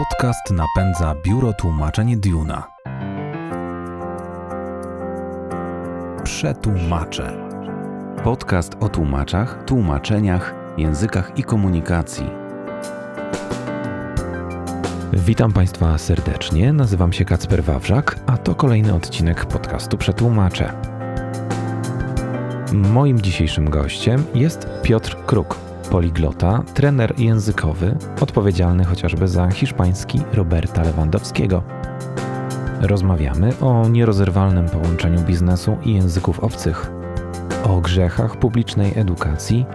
Podcast napędza biuro tłumaczeń Duna. Przetłumacze. Podcast o tłumaczach, tłumaczeniach, językach i komunikacji. Witam Państwa serdecznie, nazywam się Kacper Wawrzak, a to kolejny odcinek podcastu Przetłumacze. Moim dzisiejszym gościem jest Piotr Kruk, poliglota, trener językowy, odpowiedzialny chociażby za hiszpański Roberta Lewandowskiego. Rozmawiamy o nierozerwalnym połączeniu biznesu i języków obcych, o grzechach publicznej edukacji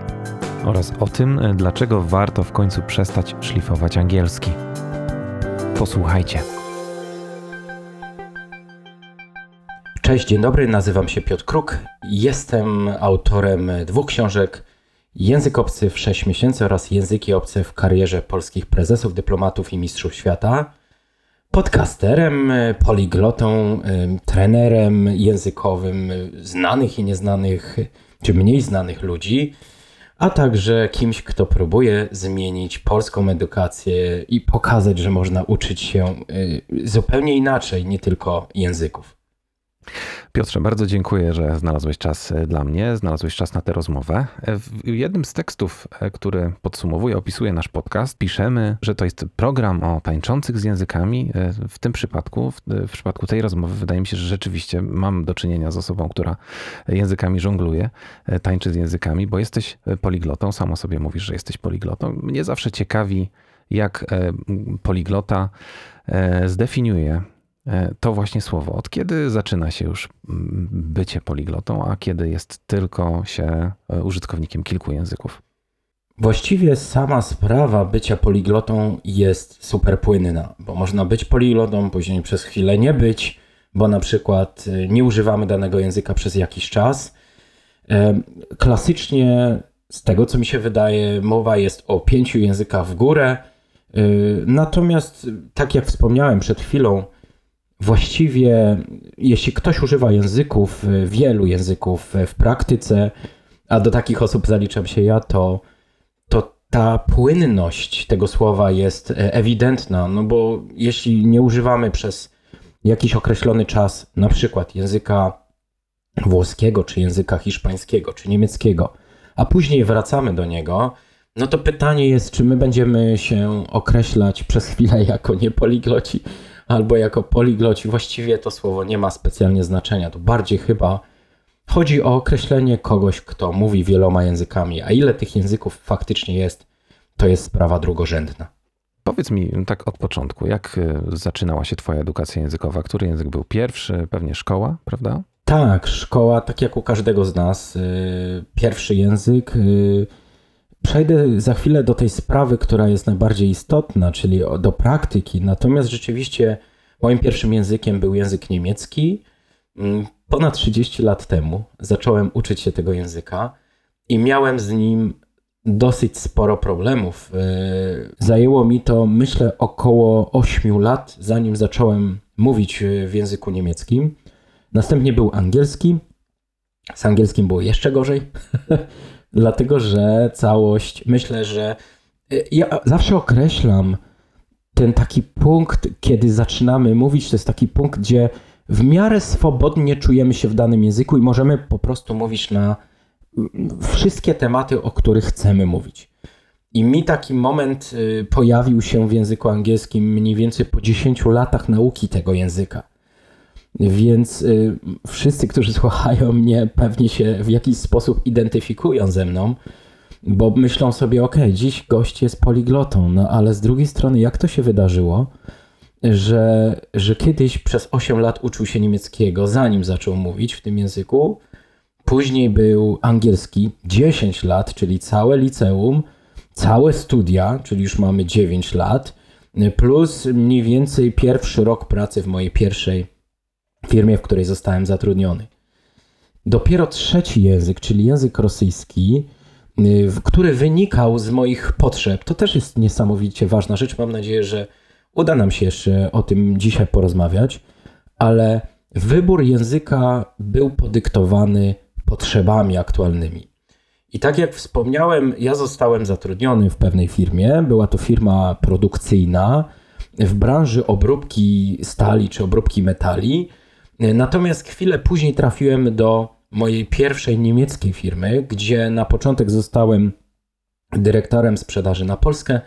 oraz o tym, dlaczego warto w końcu przestać szlifować angielski. Posłuchajcie. Cześć, dzień dobry, nazywam się Piotr Kruk. Jestem autorem dwóch książek Język obcy w 6 miesięcy oraz Języki obce w karierze polskich prezesów, dyplomatów i mistrzów świata. Podcasterem, poliglotą, trenerem językowym znanych i nieznanych, czy mniej znanych ludzi, a także kimś, kto próbuje zmienić polską edukację i pokazać, że można uczyć się y, zupełnie inaczej, nie tylko języków. Piotrze, bardzo dziękuję, że znalazłeś czas e, dla mnie, znalazłeś czas na tę rozmowę. E, w jednym z tekstów, e, który podsumowuje, opisuje nasz podcast, piszemy, że to jest program o tańczących z językami. W tym przypadku, w, przypadku tej rozmowy, wydaje mi się, że rzeczywiście mam do czynienia z osobą, która językami żongluje, tańczy z językami, bo jesteś poliglotą, samo sobie mówisz, że jesteś poliglotą. Mnie zawsze ciekawi, jak poliglota zdefiniuje to właśnie słowo. Od kiedy zaczyna się już mm, bycie poliglotą, a kiedy jest tylko się e, użytkownikiem kilku języków? Właściwie sama sprawa bycia poliglotą jest super płynna, bo można być poliglotą, później przez chwilę nie być, bo na przykład e, nie używamy danego języka przez jakiś czas. Klasycznie, z tego co mi się wydaje, mowa jest o pięciu językach w górę. Natomiast, tak jak wspomniałem przed chwilą, właściwie, jeśli ktoś używa języków, wielu języków w praktyce, a do takich osób zaliczam się ja, to, to ta płynność tego słowa jest ewidentna, no bo jeśli nie używamy przez jakiś określony czas, na przykład języka włoskiego, czy języka hiszpańskiego, czy niemieckiego, a później wracamy do niego, no to pytanie jest, czy my będziemy się określać przez chwilę jako niepoligloci, albo jako poligloci, właściwie to słowo nie ma specjalnie znaczenia. To bardziej chyba chodzi o określenie kogoś, kto mówi wieloma językami, a ile tych języków faktycznie jest, to jest sprawa drugorzędna. Powiedz mi tak od początku, jak y, zaczynała się Twoja edukacja językowa? Który język był pierwszy? Pewnie szkoła, prawda? Tak, szkoła, tak jak u każdego z nas. Y, pierwszy język y, Przejdę za chwilę do tej sprawy, która jest najbardziej istotna, czyli do praktyki. Natomiast rzeczywiście moim pierwszym językiem był język niemiecki. Mm, ponad 30 lat temu zacząłem uczyć się tego języka i miałem z nim dosyć sporo problemów. E, zajęło mi to, myślę, około 8 lat, zanim zacząłem mówić w języku niemieckim. Następnie był angielski. Z angielskim było jeszcze gorzej. dlatego że całość, myślę, że y, ja zawsze określam ten taki punkt, kiedy zaczynamy mówić, to jest taki punkt, gdzie w miarę swobodnie czujemy się w danym języku i możemy po prostu mówić na mm, wszystkie tematy, o których chcemy mówić. I mi taki moment y, pojawił się w języku angielskim mniej więcej po 10 latach nauki tego języka. Więc y, wszyscy, którzy słuchają mnie, pewnie się w jakiś sposób identyfikują ze mną, bo myślą sobie, ok, dziś gość jest poliglotą, no ale z drugiej strony, jak to się wydarzyło, że, że kiedyś przez 8 lat uczył się niemieckiego, zanim zaczął mówić w tym języku, później był angielski 10 lat, czyli całe liceum, całe studia, czyli już mamy 9 lat, plus mniej więcej pierwszy rok pracy w mojej pierwszej firmie, w której zostałem zatrudniony. Dopiero trzeci język, czyli język rosyjski, y, który wynikał z moich potrzeb, to też jest niesamowicie ważna rzecz. Mam nadzieję, że uda nam się jeszcze o tym dzisiaj porozmawiać, ale wybór języka był podyktowany potrzebami aktualnymi. I tak jak wspomniałem, ja zostałem zatrudniony w pewnej firmie. Była to firma produkcyjna, w branży obróbki stali czy obróbki metali. Natomiast chwilę później trafiłem do mojej pierwszej niemieckiej firmy, gdzie na początek zostałem dyrektorem sprzedaży na Polskę,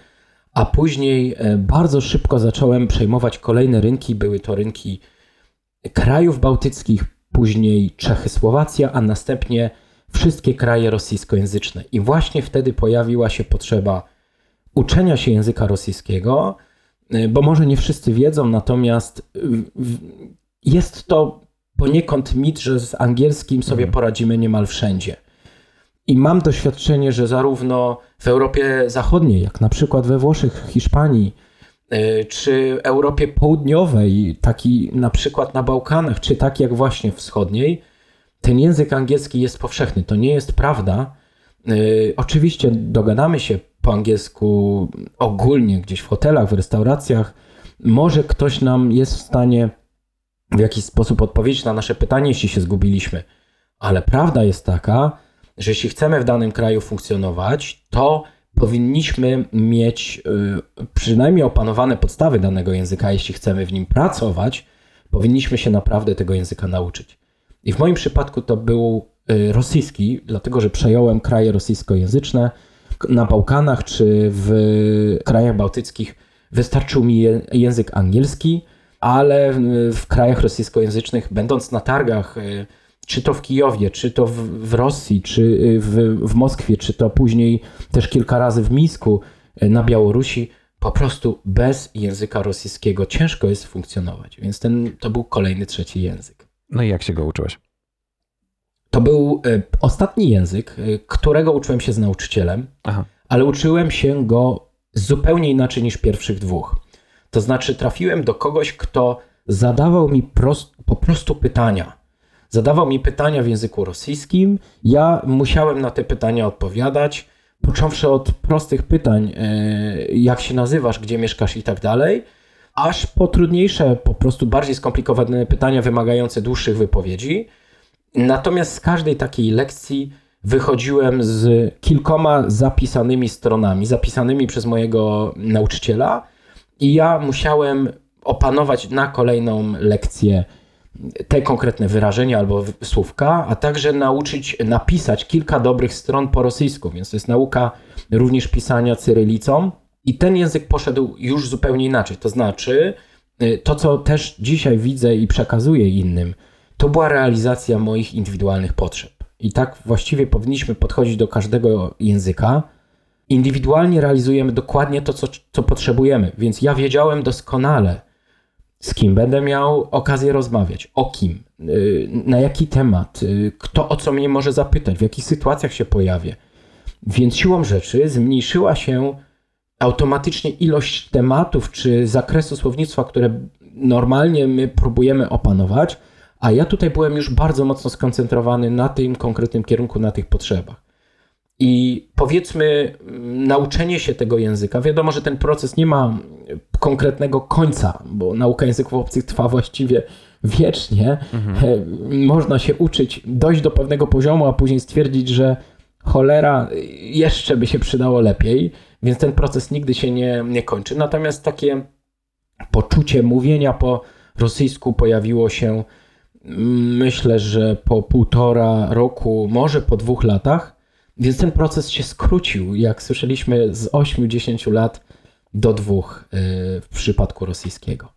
a później e, bardzo szybko zacząłem przejmować kolejne rynki. Były to rynki krajów bałtyckich, później Czechy, Słowacja, a następnie wszystkie kraje rosyjskojęzyczne. I właśnie wtedy pojawiła się potrzeba uczenia się języka rosyjskiego, y, bo może nie wszyscy wiedzą, natomiast jest to poniekąd mit, że z angielskim sobie mhm. poradzimy niemal wszędzie. I mam doświadczenie, że zarówno w Europie Zachodniej, jak na przykład we Włoszech, Hiszpanii, y, czy Europie Południowej, taki na przykład na Bałkanach, czy tak jak właśnie wschodniej, ten język angielski jest powszechny. To nie jest prawda. Y, oczywiście dogadamy się po angielsku ogólnie gdzieś w hotelach, w restauracjach. Może ktoś nam jest w stanie w jakiś sposób odpowiedzieć na nasze pytanie, jeśli się zgubiliśmy. Ale prawda jest taka, że jeśli chcemy w danym kraju funkcjonować, to powinniśmy mieć y, przynajmniej opanowane podstawy danego języka. Jeśli chcemy w nim pracować, powinniśmy się naprawdę tego języka nauczyć. I w moim przypadku to był y, rosyjski, dlatego że przejąłem kraje rosyjskojęzyczne. Na Bałkanach czy w krajach bałtyckich wystarczył mi język angielski, ale w krajach rosyjskojęzycznych, będąc na targach, y, czy to w Kijowie, czy to w, Rosji, czy y, w, w Moskwie, czy to później też kilka razy w Mińsku na Białorusi, po prostu bez języka rosyjskiego ciężko jest funkcjonować. Więc ten, to był kolejny trzeci język. No i jak się go uczyłeś? To był ostatni język, którego uczyłem się z nauczycielem, Aha. ale uczyłem się go zupełnie inaczej niż pierwszych dwóch. To znaczy, trafiłem do kogoś, kto zadawał mi prost, po prostu pytania. Zadawał mi pytania w języku rosyjskim. Ja musiałem na te pytania odpowiadać, począwszy od prostych pytań, e, jak się nazywasz, gdzie mieszkasz i tak dalej aż po trudniejsze, po prostu bardziej skomplikowane pytania wymagające dłuższych wypowiedzi. Natomiast z każdej takiej lekcji wychodziłem z kilkoma zapisanymi stronami, zapisanymi przez mojego nauczyciela, i ja musiałem opanować na kolejną lekcję te konkretne wyrażenia albo słówka, a także nauczyć napisać kilka dobrych stron po rosyjsku, więc to jest nauka również pisania cyrylicą. I ten język poszedł już zupełnie inaczej. To znaczy, y, to co też dzisiaj widzę i przekazuję innym, to była realizacja moich indywidualnych potrzeb. I tak właściwie powinniśmy podchodzić do każdego języka. Indywidualnie realizujemy dokładnie to, co, co potrzebujemy. Więc ja wiedziałem doskonale, z kim będę miał okazję rozmawiać, o kim, y, na jaki temat, y, kto o co mnie może zapytać, w jakich sytuacjach się pojawię. Więc siłą rzeczy zmniejszyła się automatycznie ilość tematów czy zakresu słownictwa, które normalnie my próbujemy opanować, a ja tutaj byłem już bardzo mocno skoncentrowany na tym konkretnym kierunku, na tych potrzebach. I powiedzmy, nauczenie się tego języka, wiadomo, że ten proces nie ma konkretnego końca, bo nauka języków obcych trwa właściwie wiecznie. Mhm. Można się uczyć, dojść do pewnego poziomu, a później stwierdzić, że cholera, jeszcze by się przydało lepiej. Więc ten proces nigdy się nie, nie kończy. Natomiast takie poczucie mówienia po rosyjsku pojawiło się, myślę, że po półtora roku, może po dwóch latach. Więc ten proces się skrócił, jak słyszeliśmy, z 8-10 lat do dwóch y, w przypadku rosyjskiego.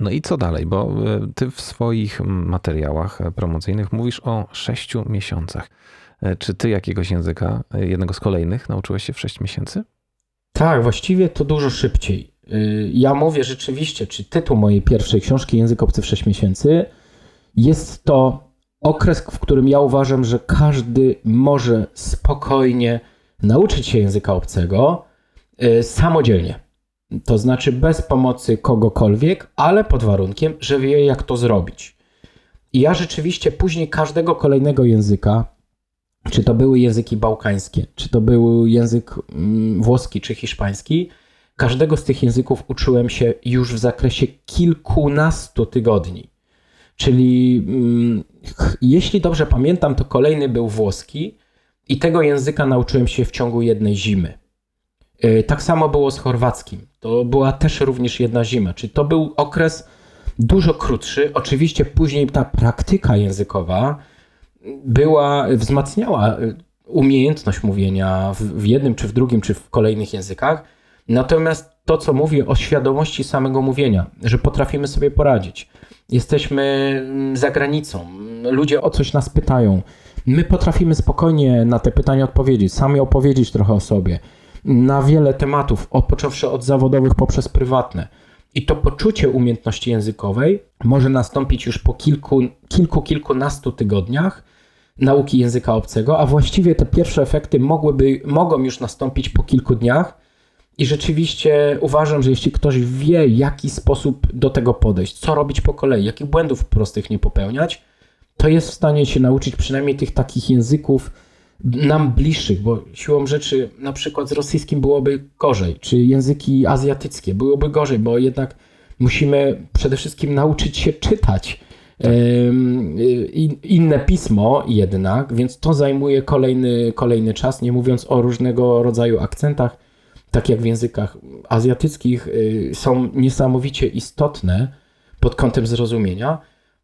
No i co dalej? Bo y, ty w swoich materiałach promocyjnych mówisz o sześciu miesiącach. E, czy ty jakiegoś języka, jednego z kolejnych, nauczyłeś się w 6 miesięcy? Tak, właściwie to dużo szybciej. Ja mówię rzeczywiście, czy tytuł mojej pierwszej książki Język obcy w 6 miesięcy jest to okres, w którym ja uważam, że każdy może spokojnie nauczyć się języka obcego samodzielnie. To znaczy bez pomocy kogokolwiek, ale pod warunkiem, że wie, jak to zrobić. I ja rzeczywiście później każdego kolejnego języka czy to były języki bałkańskie, czy to był język mm, włoski czy hiszpański, każdego z tych języków uczyłem się już w zakresie kilkunastu tygodni. Czyli mm, jeśli dobrze pamiętam, to kolejny był włoski i tego języka nauczyłem się w ciągu jednej zimy. Y, tak samo było z chorwackim. To była też również jedna zima. Czyli to był okres dużo krótszy. Oczywiście później ta praktyka językowa była, wzmacniała y, umiejętność mówienia w jednym, czy w drugim, czy w kolejnych językach. Natomiast to, co mówię o świadomości samego mówienia, że potrafimy sobie poradzić. Jesteśmy mm, za granicą, ludzie o coś nas pytają. My potrafimy spokojnie na te pytania odpowiedzieć, sami opowiedzieć trochę o sobie. Na wiele tematów, począwszy od zawodowych poprzez prywatne. I to poczucie umiejętności językowej może nastąpić już po kilku, kilku kilkunastu tygodniach nauki języka obcego, a właściwie te pierwsze efekty mogłyby, mogą już nastąpić po kilku dniach. I rzeczywiście uważam, że jeśli ktoś wie, jaki sposób do tego podejść, co robić po kolei, jakich błędów prostych nie popełniać, to jest w stanie się nauczyć przynajmniej tych takich języków nam bliższych, bo siłą rzeczy na przykład z rosyjskim byłoby gorzej, czy języki azjatyckie byłoby gorzej, bo jednak musimy przede wszystkim nauczyć się czytać inne pismo jednak, więc to zajmuje kolejny, kolejny czas, nie mówiąc o różnego rodzaju akcentach, tak jak w językach azjatyckich, y, są niesamowicie istotne pod kątem zrozumienia.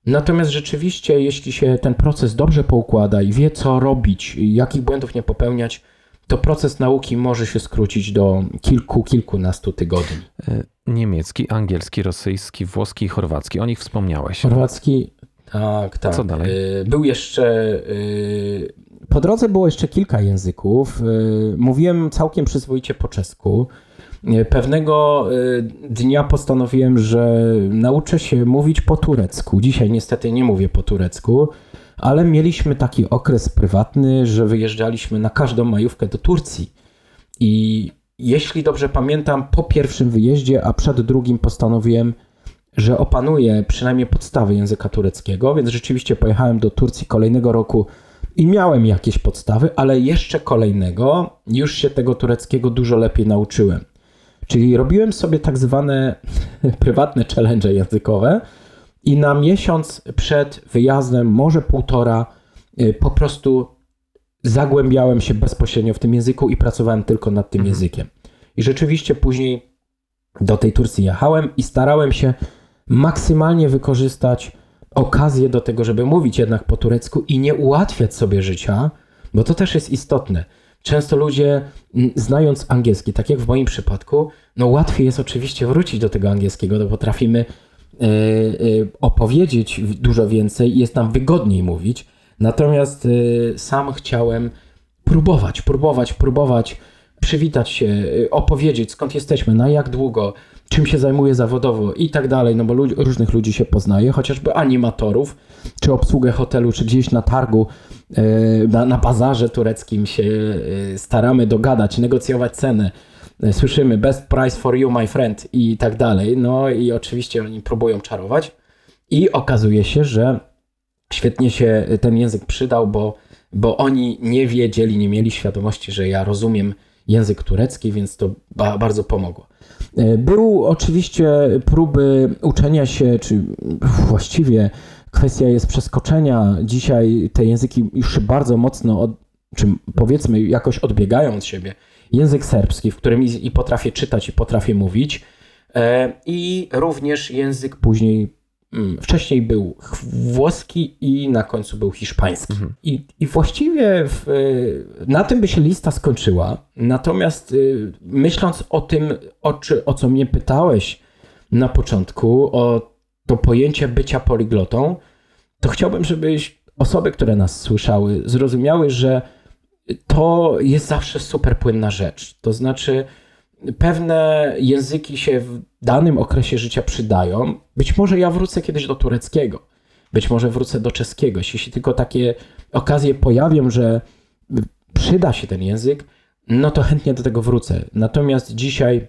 Natomiast rzeczywiście, jeśli się ten proces dobrze poukłada i wie, co robić, jakich błędów nie popełniać, to proces nauki może się skrócić do kilku, kilkunastu tygodni. E, niemiecki, angielski, rosyjski, włoski, chorwacki. O nich wspomniałeś. Chorwacki, tak, tak. Co dalej? E, był jeszcze. E, po drodze było jeszcze kilka języków. Mówiłem całkiem przyzwoicie po czesku. Pewnego dnia postanowiłem, że nauczę się mówić po turecku. Dzisiaj niestety nie mówię po turecku ale mieliśmy taki okres prywatny, że wyjeżdżaliśmy na każdą majówkę do Turcji. I jeśli dobrze pamiętam, po pierwszym wyjeździe, a przed drugim postanowiłem, że opanuję przynajmniej podstawy języka tureckiego, więc rzeczywiście pojechałem do Turcji kolejnego roku i miałem jakieś podstawy, ale jeszcze kolejnego już się tego tureckiego dużo lepiej nauczyłem. Czyli robiłem sobie tak zwane prywatne challenge językowe, i na miesiąc przed wyjazdem, może półtora, y, po prostu zagłębiałem się bezpośrednio w tym języku i pracowałem tylko nad tym mhm. językiem. I rzeczywiście później do tej Turcji jechałem i starałem się maksymalnie wykorzystać okazję do tego, żeby mówić jednak po turecku i nie ułatwiać sobie życia, bo to też jest istotne. Często ludzie, znając angielski, tak jak w moim przypadku, no łatwiej jest oczywiście wrócić do tego angielskiego, bo potrafimy E, e, opowiedzieć dużo więcej jest nam wygodniej mówić. Natomiast e, sam chciałem próbować, próbować, próbować, przywitać się, opowiedzieć skąd jesteśmy, na jak długo, czym się zajmuję zawodowo i tak dalej, no bo różnych ludzi się poznaje, chociażby animatorów, czy obsługę hotelu, czy gdzieś na targu, na, na bazarze tureckim się staramy dogadać, negocjować cenę słyszymy best price for you, my friend i tak dalej. No i oczywiście oni próbują czarować i okazuje się, że świetnie się ten język przydał, bo, bo oni nie wiedzieli, nie mieli świadomości, że ja rozumiem język turecki, więc to ba bardzo pomogło. E, był oczywiście próby uczenia się, czy właściwie kwestia jest przeskoczenia. Dzisiaj te języki już bardzo mocno, od, czy powiedzmy jakoś odbiegają od siebie język serbski, w którym i, potrafię czytać, i potrafię mówić, e, i również język później, wcześniej był włoski i na końcu był hiszpański. Mhm. I, I właściwie w, e, na tym by się lista skończyła. Natomiast e, myśląc o tym, o, czy, o co mnie pytałeś na początku, o to pojęcie bycia poliglotą, to chciałbym, żebyś osoby, które nas słyszały, zrozumiały, że to jest zawsze super płynna rzecz. To znaczy, pewne języki się w danym okresie życia przydają. Być może ja wrócę kiedyś do tureckiego, być może wrócę do czeskiego. Jeśli tylko takie okazje pojawią, że przyda się ten język, no to chętnie do tego wrócę. Natomiast dzisiaj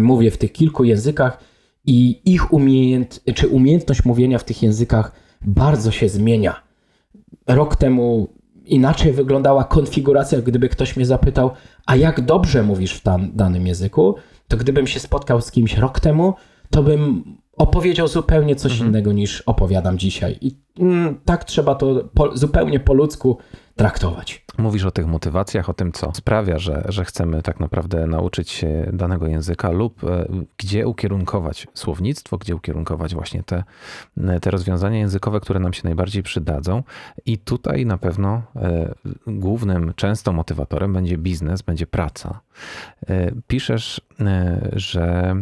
mówię w tych kilku językach i ich umiejęt, czy umiejętność mówienia w tych językach bardzo się zmienia. Rok temu inaczej wyglądała konfiguracja, gdyby ktoś mnie zapytał, a jak dobrze mówisz w tam, danym języku, to gdybym się spotkał z kimś rok temu, to bym opowiedział zupełnie coś mhm. innego niż opowiadam dzisiaj. I mm, tak trzeba to po, zupełnie po ludzku traktować. Mówisz o tych motywacjach, o tym, co sprawia, że, że chcemy tak naprawdę nauczyć się danego języka, lub e, gdzie ukierunkować słownictwo, gdzie ukierunkować właśnie te, te rozwiązania językowe, które nam się najbardziej przydadzą. I tutaj na pewno e, głównym, często motywatorem będzie biznes, będzie praca. E, piszesz, że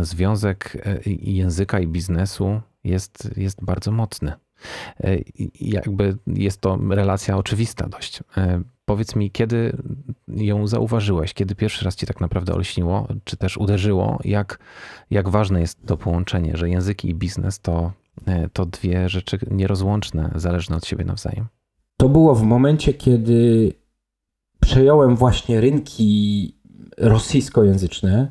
związek języka i biznesu jest, jest bardzo mocny. E, jakby jest to relacja oczywista dość. E, powiedz mi, kiedy ją zauważyłeś, kiedy pierwszy raz ci tak naprawdę olśniło, czy też uderzyło, jak, jak ważne jest to połączenie, że języki i biznes to, e, to dwie rzeczy nierozłączne, zależne od siebie nawzajem? To było w momencie, kiedy przejąłem właśnie rynki rosyjskojęzyczne.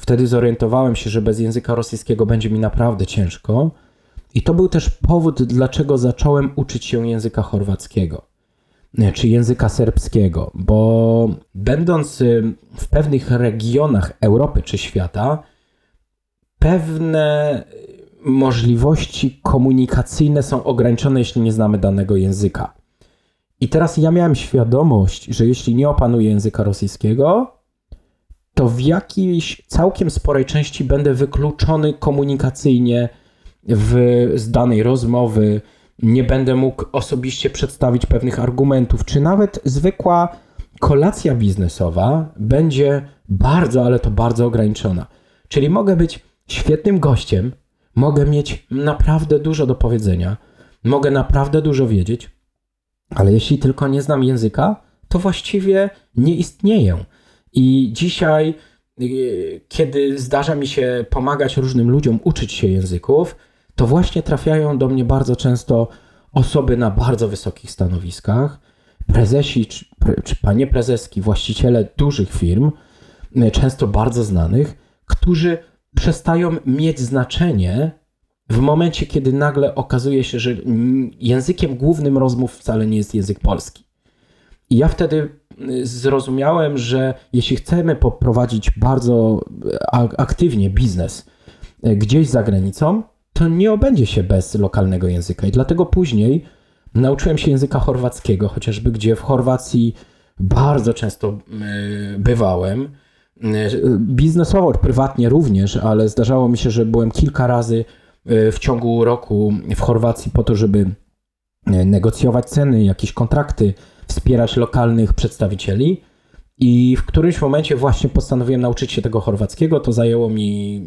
Wtedy zorientowałem się, że bez języka rosyjskiego będzie mi naprawdę ciężko i to był też powód, dlaczego zacząłem uczyć się języka chorwackiego czy języka serbskiego, bo będąc y, w pewnych regionach Europy czy świata, pewne możliwości komunikacyjne są ograniczone, jeśli nie znamy danego języka. I teraz ja miałem świadomość, że jeśli nie opanuję języka rosyjskiego, to w jakiejś całkiem sporej części będę wykluczony komunikacyjnie w, z danej rozmowy, nie będę mógł osobiście przedstawić pewnych argumentów, czy nawet zwykła kolacja biznesowa będzie bardzo, ale to bardzo ograniczona. Czyli mogę być świetnym gościem, mogę mieć naprawdę dużo do powiedzenia, mogę naprawdę dużo wiedzieć, ale jeśli tylko nie znam języka, to właściwie nie istnieję. I dzisiaj, y, kiedy zdarza mi się pomagać różnym ludziom uczyć się języków, to właśnie trafiają do mnie bardzo często osoby na bardzo wysokich stanowiskach, prezesi czy, czy panie prezeski, właściciele dużych firm, e, często bardzo znanych, którzy przestają mieć znaczenie w momencie, kiedy nagle okazuje się, że językiem głównym rozmów wcale nie jest język polski. I ja wtedy zrozumiałem, że jeśli chcemy poprowadzić bardzo e, aktywnie biznes e, gdzieś za granicą, to nie obędzie się bez lokalnego języka. I dlatego później nauczyłem się języka chorwackiego, chociażby gdzie w Chorwacji bardzo często e, bywałem. E, biznesowo, prywatnie również, ale zdarzało mi się, że byłem kilka razy e, w ciągu roku w Chorwacji po to, żeby negocjować ceny, jakieś kontrakty, wspierać lokalnych przedstawicieli. I w którymś momencie właśnie postanowiłem nauczyć się tego chorwackiego. To zajęło mi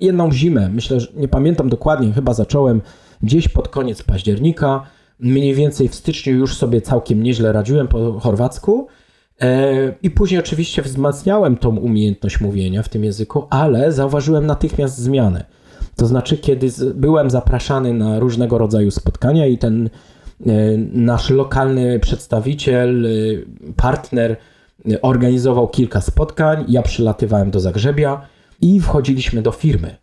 jedną zimę, myślę, że nie pamiętam dokładnie, chyba zacząłem gdzieś pod koniec października. Mniej więcej w styczniu już sobie całkiem nieźle radziłem po chorwacku. E, I później oczywiście wzmacniałem tą umiejętność mówienia w tym języku, ale zauważyłem natychmiast zmianę. To znaczy, kiedy byłem zapraszany na różnego rodzaju spotkania i ten e, nasz lokalny przedstawiciel, e, partner organizował kilka spotkań, ja przylatywałem do Zagrzebia i wchodziliśmy do firmy.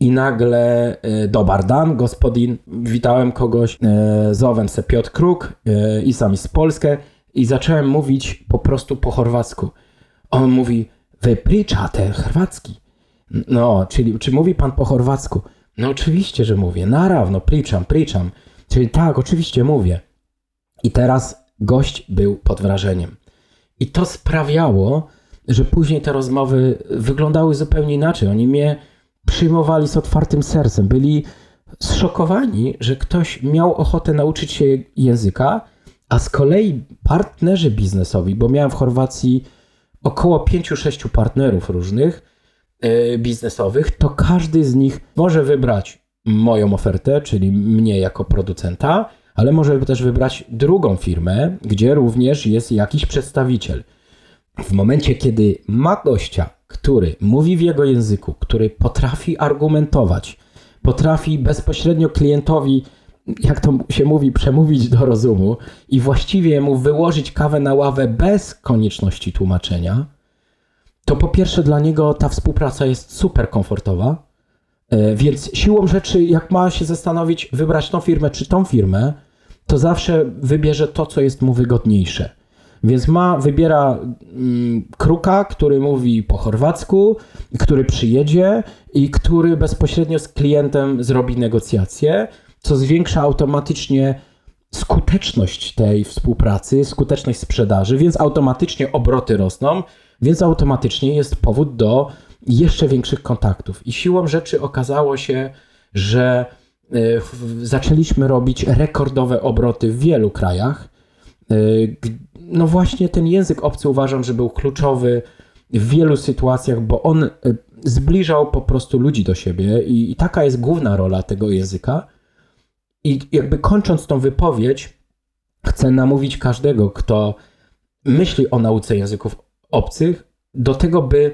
I nagle e, do Bardan, gospodin, witałem kogoś, e, zowem se Piotr Kruk e, i sami z Polskę i zacząłem mówić po prostu po chorwacku. On mówi, wy pričate chorwacki. No, czyli czy mówi pan po chorwacku? No oczywiście, że mówię. Narawno, pričam, pričam. Czyli tak, oczywiście mówię. I teraz gość był pod wrażeniem. I to sprawiało, że później te rozmowy wyglądały zupełnie inaczej. Oni mnie przyjmowali z otwartym sercem, byli zszokowani, że ktoś miał ochotę nauczyć się języka, a z kolei partnerzy biznesowi, bo miałem w Chorwacji około 5-6 partnerów różnych yy, biznesowych, to każdy z nich może wybrać moją ofertę, czyli mnie jako producenta, ale może też wybrać drugą firmę, gdzie również jest jakiś przedstawiciel w momencie, kiedy ma gościa, który mówi w jego języku, który potrafi argumentować, potrafi bezpośrednio klientowi, jak to się mówi, przemówić do rozumu i właściwie mu wyłożyć kawę na ławę bez konieczności tłumaczenia, to po pierwsze dla niego ta współpraca jest super komfortowa. E, więc siłą rzeczy, jak ma się zastanowić, wybrać tą firmę czy tą firmę, to zawsze wybierze to, co jest mu wygodniejsze. Więc ma, wybiera mm, kruka, który mówi po chorwacku, który przyjedzie i który bezpośrednio z klientem zrobi negocjacje, co zwiększa automatycznie skuteczność tej współpracy, skuteczność sprzedaży, więc automatycznie obroty rosną, więc automatycznie jest powód do jeszcze większych kontaktów. I siłą rzeczy okazało się, że e, zaczęliśmy robić rekordowe obroty w wielu krajach. No właśnie ten język obcy uważam, że był kluczowy w wielu sytuacjach, bo on e, zbliżał po prostu ludzi do siebie i, i taka jest główna rola tego języka. I jakby kończąc tą wypowiedź, chcę namówić każdego, kto myśli o nauce języków obcych, do tego, by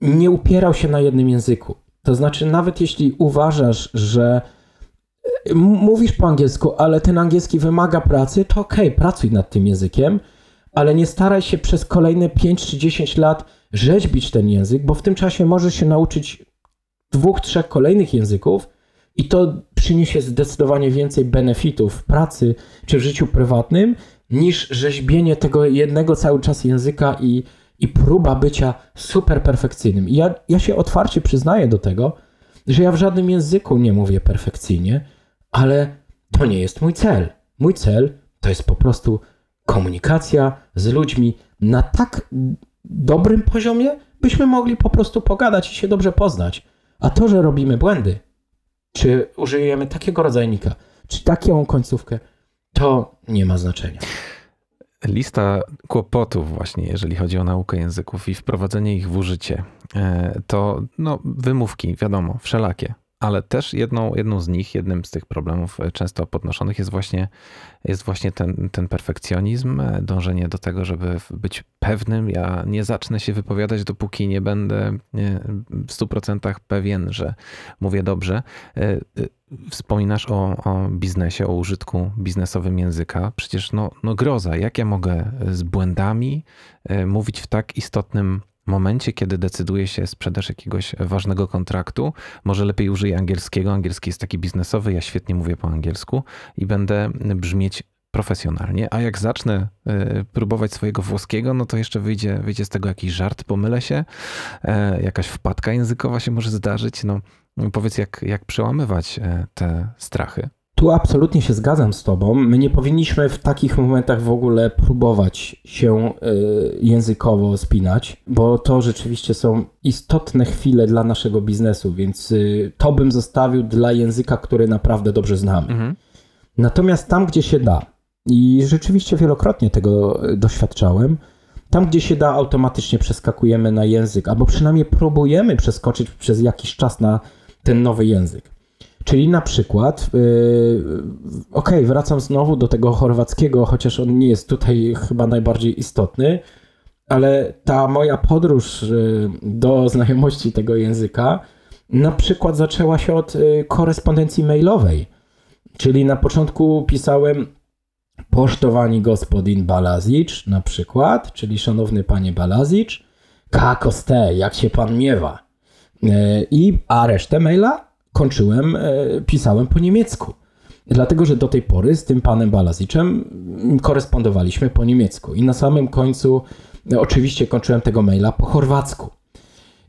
nie upierał się na jednym języku. To znaczy, nawet jeśli uważasz, że mówisz po angielsku, ale ten angielski wymaga pracy, to okej, okay, pracuj nad tym językiem, ale nie staraj się przez kolejne 5 czy 10 lat rzeźbić ten język, bo w tym czasie możesz się nauczyć dwóch, trzech kolejnych języków i to przyniesie zdecydowanie więcej benefitów w pracy czy w życiu prywatnym, niż rzeźbienie tego jednego cały czas języka i, i próba bycia super perfekcyjnym. I ja, ja się otwarcie przyznaję do tego, że ja w żadnym języku nie mówię perfekcyjnie, ale to nie jest mój cel. Mój cel to jest po prostu komunikacja z ludźmi na tak dobrym poziomie, byśmy mogli po prostu pogadać i się dobrze poznać. A to, że robimy błędy, czy użyjemy takiego rodzajnika, czy taką końcówkę, to nie ma znaczenia. Lista kłopotów właśnie, jeżeli chodzi o naukę języków i wprowadzenie ich w użycie, e, to no, wymówki, wiadomo, wszelakie ale też jedną, jedną z nich, jednym z tych problemów e, często podnoszonych jest właśnie, jest właśnie ten, ten perfekcjonizm, e, dążenie do tego, żeby być pewnym. Ja nie zacznę się wypowiadać, dopóki nie będę w 100% pewien, że mówię dobrze. E, wspominasz o, o biznesie, o użytku biznesowym języka. Przecież no, no groza, jak ja mogę z błędami mówić w tak istotnym momencie, kiedy decyduje się sprzedaż jakiegoś ważnego kontraktu, może lepiej użyję angielskiego. Angielski jest taki biznesowy, ja świetnie mówię po angielsku i będę brzmieć profesjonalnie, a jak zacznę e, próbować swojego włoskiego, no to jeszcze wyjdzie, wyjdzie z tego jakiś żart, pomylę się, e, jakaś wpadka językowa się może zdarzyć. No, powiedz, jak, jak przełamywać e, te strachy? Tu absolutnie się zgadzam z Tobą. My nie powinniśmy w takich momentach w ogóle próbować się y, językowo spinać, bo to rzeczywiście są istotne chwile dla naszego biznesu, więc y, to bym zostawił dla języka, który naprawdę dobrze znamy. Mhm. Natomiast tam, gdzie się da, i rzeczywiście wielokrotnie tego y, doświadczałem, tam, gdzie się da, automatycznie przeskakujemy na język, albo przynajmniej próbujemy przeskoczyć przez jakiś czas na ten nowy język. Czyli na przykład, yy, okej, okay, wracam znowu do tego chorwackiego, chociaż on nie jest tutaj chyba najbardziej istotny, ale ta moja podróż yy, do znajomości tego języka na przykład zaczęła się od yy, korespondencji mailowej. Czyli na początku pisałem posztowani gospodin Balazicz na przykład, czyli szanowny panie Balazicz, kako ste, jak się pan miewa? I a resztę maila kończyłem, e, pisałem po niemiecku. Dlatego, że do tej pory z tym panem Balaziczem korespondowaliśmy po niemiecku. I na samym końcu e, oczywiście kończyłem tego maila po chorwacku.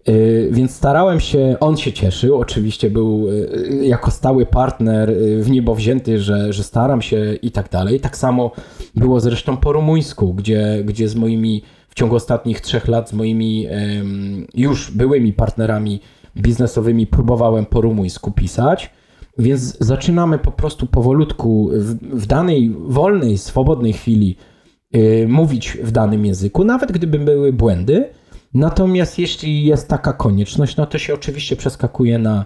E, więc starałem się, on się cieszył, oczywiście był jako stały partner w niebo wzięty, że, że staram się i tak dalej. Tak samo było zresztą po rumuńsku, gdzie, gdzie z moimi, w ciągu ostatnich trzech lat, z moimi już byłymi partnerami biznesowymi próbowałem po rumuńsku pisać, więc zaczynamy po prostu powolutku w, w danej wolnej, swobodnej chwili yy, mówić w danym języku, nawet gdyby były błędy. Natomiast jeśli jest taka konieczność, no to się oczywiście przeskakuje na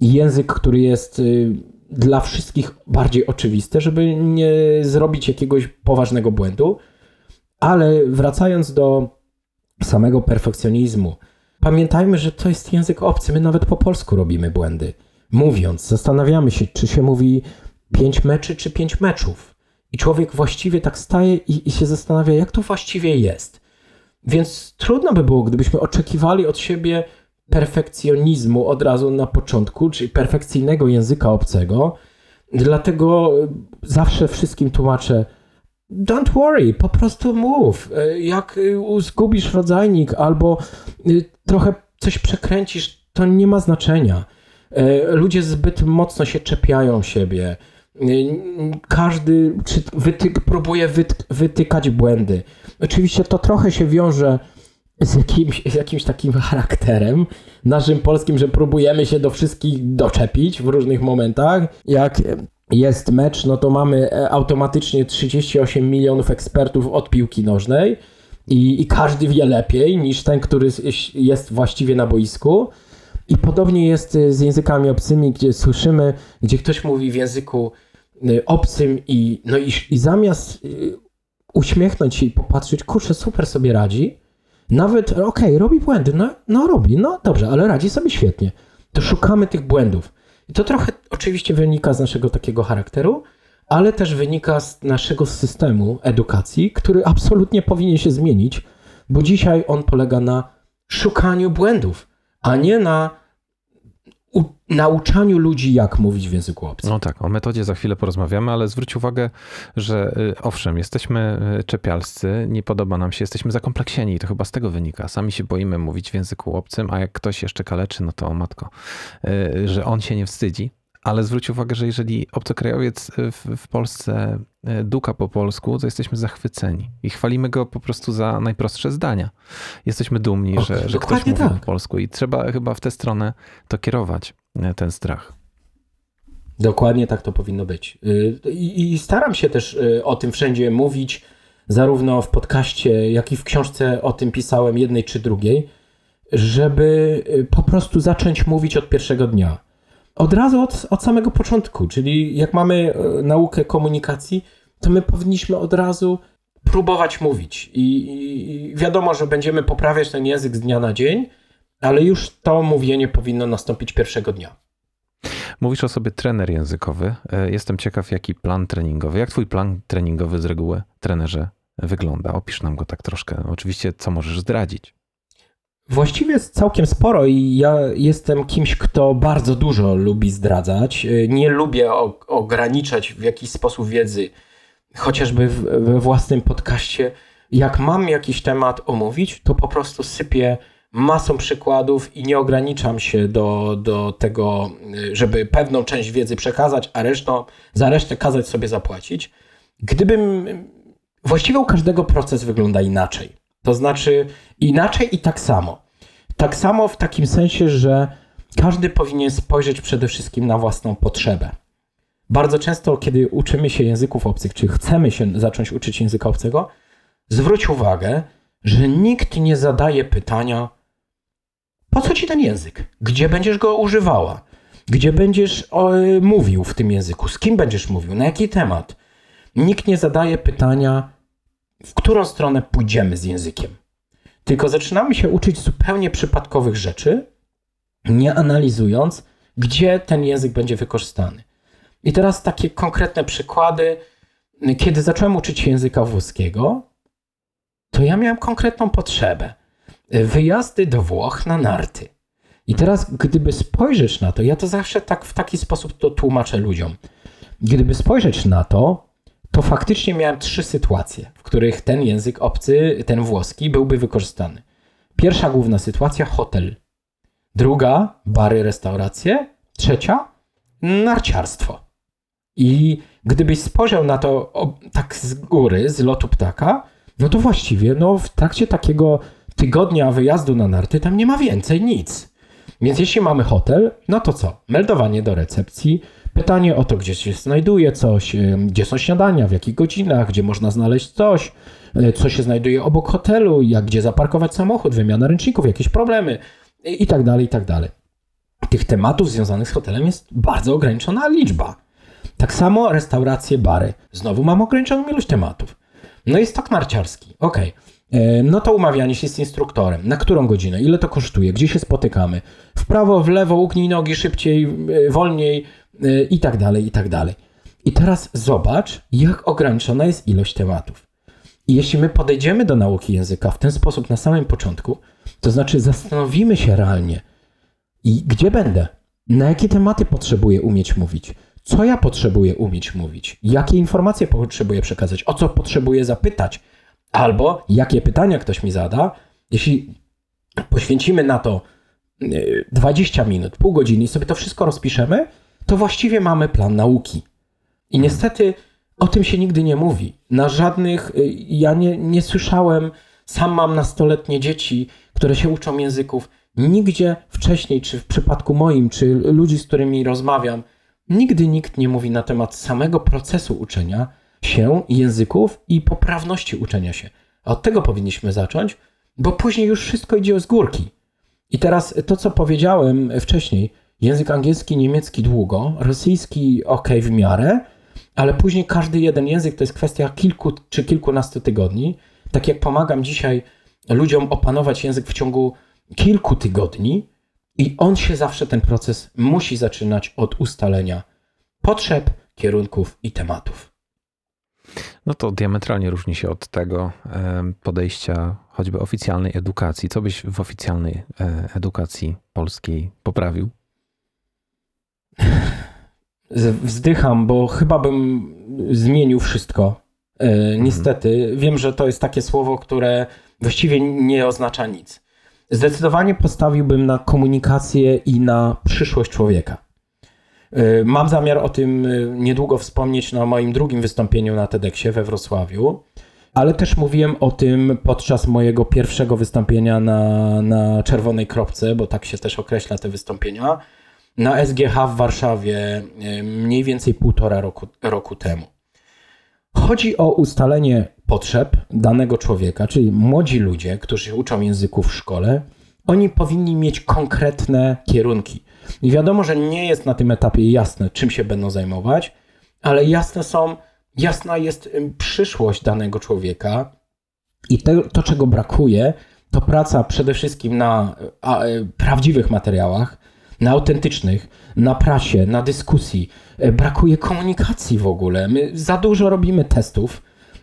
język, który jest yy, dla wszystkich bardziej oczywisty, żeby nie zrobić jakiegoś poważnego błędu. Ale wracając do samego perfekcjonizmu, Pamiętajmy, że to jest język obcy. My nawet po polsku robimy błędy. Mówiąc, zastanawiamy się, czy się mówi pięć meczy, czy pięć meczów. I człowiek właściwie tak staje i, i się zastanawia, jak to właściwie jest. Więc trudno by było, gdybyśmy oczekiwali od siebie perfekcjonizmu od razu na początku, czyli perfekcyjnego języka obcego. Dlatego zawsze wszystkim tłumaczę, Don't worry, po prostu mów. E, jak e, zgubisz rodzajnik albo e, trochę coś przekręcisz, to nie ma znaczenia. Ludzie zbyt mocno się czepiają siebie. Każdy wytyk, próbuje wyt, wytykać błędy. Oczywiście to trochę się wiąże z jakimś, z jakimś takim charakterem naszym polskim, że próbujemy się do wszystkich doczepić w różnych momentach. Jak jest mecz, no to mamy e, automatycznie 38 milionów ekspertów od piłki nożnej i, i każdy wie lepiej niż ten, który jest właściwie na boisku. I podobnie jest e, z językami obcymi, gdzie słyszymy, gdzie ktoś mówi w języku e, obcym i, no i, i zamiast uśmiechnąć się i popatrzeć, kurczę, super sobie radzi, nawet, okej, okay, robi błędy, no, no robi, no dobrze, ale radzi sobie świetnie. To szukamy tych błędów. To trochę oczywiście wynika z naszego takiego charakteru, ale też wynika z naszego systemu edukacji, który absolutnie powinien się zmienić, bo dzisiaj on polega na szukaniu błędów, a nie na nauczaniu ludzi, jak mówić w języku obcym. No tak, o metodzie za chwilę porozmawiamy, ale zwróć uwagę, że y, owszem, jesteśmy y, czepialscy, nie podoba nam się, jesteśmy zakompleksieni i to chyba z tego wynika. Sami się boimy mówić w języku obcym, a jak ktoś jeszcze kaleczy, no to o matko, y, że on się nie wstydzi. Ale zwróć uwagę, że jeżeli obcokrajowiec w, w Polsce duka po polsku, to jesteśmy zachwyceni i chwalimy go po prostu za najprostsze zdania. Jesteśmy dumni, o, że, że ktoś mówi tak. po polsku i trzeba chyba w tę stronę to kierować. E, ten strach. Dokładnie tak to powinno być. Y, I, staram się też y, o tym wszędzie mówić, zarówno w podcaście, jak i w książce o tym pisałem, jednej czy drugiej, żeby y, po prostu zacząć mówić od pierwszego dnia. Od razu od, od samego początku, czyli jak mamy naukę komunikacji, to my powinniśmy od razu próbować mówić. I, I, wiadomo, że będziemy poprawiać ten język z dnia na dzień, ale już to mówienie powinno nastąpić pierwszego dnia. Mówisz o sobie trener językowy. E, jestem ciekaw, jaki plan treningowy, jak twój plan treningowy z reguły trenerze wygląda? Opisz nam go tak troszkę. Oczywiście, co możesz zdradzić? Właściwie jest całkiem sporo i ja jestem kimś, kto bardzo dużo lubi zdradzać. E, nie lubię ograniczać w jakiś sposób wiedzy, chociażby we własnym podcaście. Jak mam jakiś temat omówić, to po prostu sypię masą przykładów i nie ograniczam się do, do tego, żeby pewną część wiedzy przekazać, a resztą, za resztę kazać sobie zapłacić. Gdybym. Właściwie u każdego proces wygląda inaczej. To znaczy inaczej i tak samo. Tak samo w takim sensie, że każdy powinien spojrzeć przede wszystkim na własną potrzebę. Bardzo często, kiedy uczymy się języków obcych, czy chcemy się zacząć uczyć języka obcego, zwróć uwagę, że nikt nie zadaje pytania, po co ci ten język? Gdzie będziesz go używała? Gdzie będziesz o, mówił w tym języku? Z kim będziesz mówił? Na jaki temat? Nikt nie zadaje pytania, w którą stronę pójdziemy z językiem. Tylko zaczynamy się uczyć zupełnie przypadkowych rzeczy, nie analizując, gdzie ten język będzie wykorzystany. I teraz takie konkretne przykłady. Kiedy zacząłem uczyć się języka włoskiego, to ja miałem konkretną potrzebę wyjazdy do Włoch na narty. I teraz, gdyby spojrzeć na to, ja to zawsze tak w taki sposób to tłumaczę ludziom. Gdyby spojrzeć na to, to faktycznie miałem trzy sytuacje, w których ten język obcy, ten włoski, byłby wykorzystany. Pierwsza główna sytuacja hotel. Druga bary, restauracje. Trzecia narciarstwo. I gdybyś spojrzał na to o, tak z góry, z lotu ptaka, no to właściwie no, w trakcie takiego tygodnia wyjazdu na narty tam nie ma więcej nic. Więc jeśli mamy hotel, no to co? Meldowanie do recepcji, pytanie o to, gdzie się znajduje coś, gdzie są śniadania, w jakich godzinach, gdzie można znaleźć coś, e, co się znajduje obok hotelu, jak gdzie zaparkować samochód, wymiana ręczników, jakieś problemy i tak dalej, i tak dalej. Tych tematów związanych z hotelem jest bardzo ograniczona liczba. Tak samo restauracje, bary. Znowu mam ograniczoną ilość tematów. No i stok narciarski. Okej. Okay. E, no to umawianie się z instruktorem. Na którą godzinę? Ile to kosztuje? Gdzie się spotykamy? W prawo, w lewo, ugnij nogi szybciej, e, wolniej e, i tak dalej, i tak dalej. I teraz zobacz, jak ograniczona jest ilość tematów. I jeśli my podejdziemy do nauki języka w ten sposób na samym początku, to znaczy zastanowimy się realnie, i gdzie będę? Na jakie tematy potrzebuję umieć mówić? Co ja potrzebuję umieć mówić? Jakie informacje potrzebuję przekazać? O co potrzebuję zapytać? Albo jakie pytania ktoś mi zada, jeśli poświęcimy na to 20 e, minut, pół godziny i sobie to wszystko rozpiszemy, to właściwie mamy plan nauki. I niestety o tym się nigdy nie mówi. Na żadnych, y, ja nie, nie słyszałem, sam mam nastoletnie dzieci, które się uczą języków. Nigdzie wcześniej, czy w przypadku moim, czy ludzi, z którymi rozmawiam, nigdy nikt nie mówi na temat samego procesu uczenia się języków i poprawności uczenia się. A od tego powinniśmy zacząć, bo później już wszystko idzie z górki. I teraz to, co powiedziałem wcześniej, język angielski, niemiecki długo, rosyjski ok w miarę, ale później każdy jeden język to jest kwestia kilku czy kilkunastu tygodni. Tak jak pomagam dzisiaj ludziom opanować język w ciągu kilku tygodni, i on się zawsze, ten proces musi zaczynać od ustalenia potrzeb, kierunków i tematów. No to diametralnie różni się od tego podejścia choćby oficjalnej edukacji. Co byś w oficjalnej e, edukacji polskiej poprawił? Wzdycham, bo chyba bym zmienił wszystko. E, mhm. Niestety, wiem, że to jest takie słowo, które właściwie nie oznacza nic. Zdecydowanie postawiłbym na komunikację i na przyszłość człowieka. Y, mam zamiar o tym y, niedługo wspomnieć na moim drugim wystąpieniu na TEDxie we Wrocławiu, ale też mówiłem o tym podczas mojego pierwszego wystąpienia na, na Czerwonej Kropce, bo tak się też określa te wystąpienia, na SGH w Warszawie y, mniej więcej półtora roku, roku temu. Chodzi o ustalenie potrzeb danego człowieka, czyli młodzi ludzie, którzy uczą języków w szkole, oni powinni mieć konkretne kierunki. I wiadomo, że nie jest na tym etapie jasne, czym się będą zajmować, ale jasne są, jasna jest przyszłość danego człowieka i to, to czego brakuje, to praca przede wszystkim na a, e, prawdziwych materiałach, na autentycznych, na prasie, na dyskusji. E, brakuje komunikacji w ogóle. My za dużo robimy testów.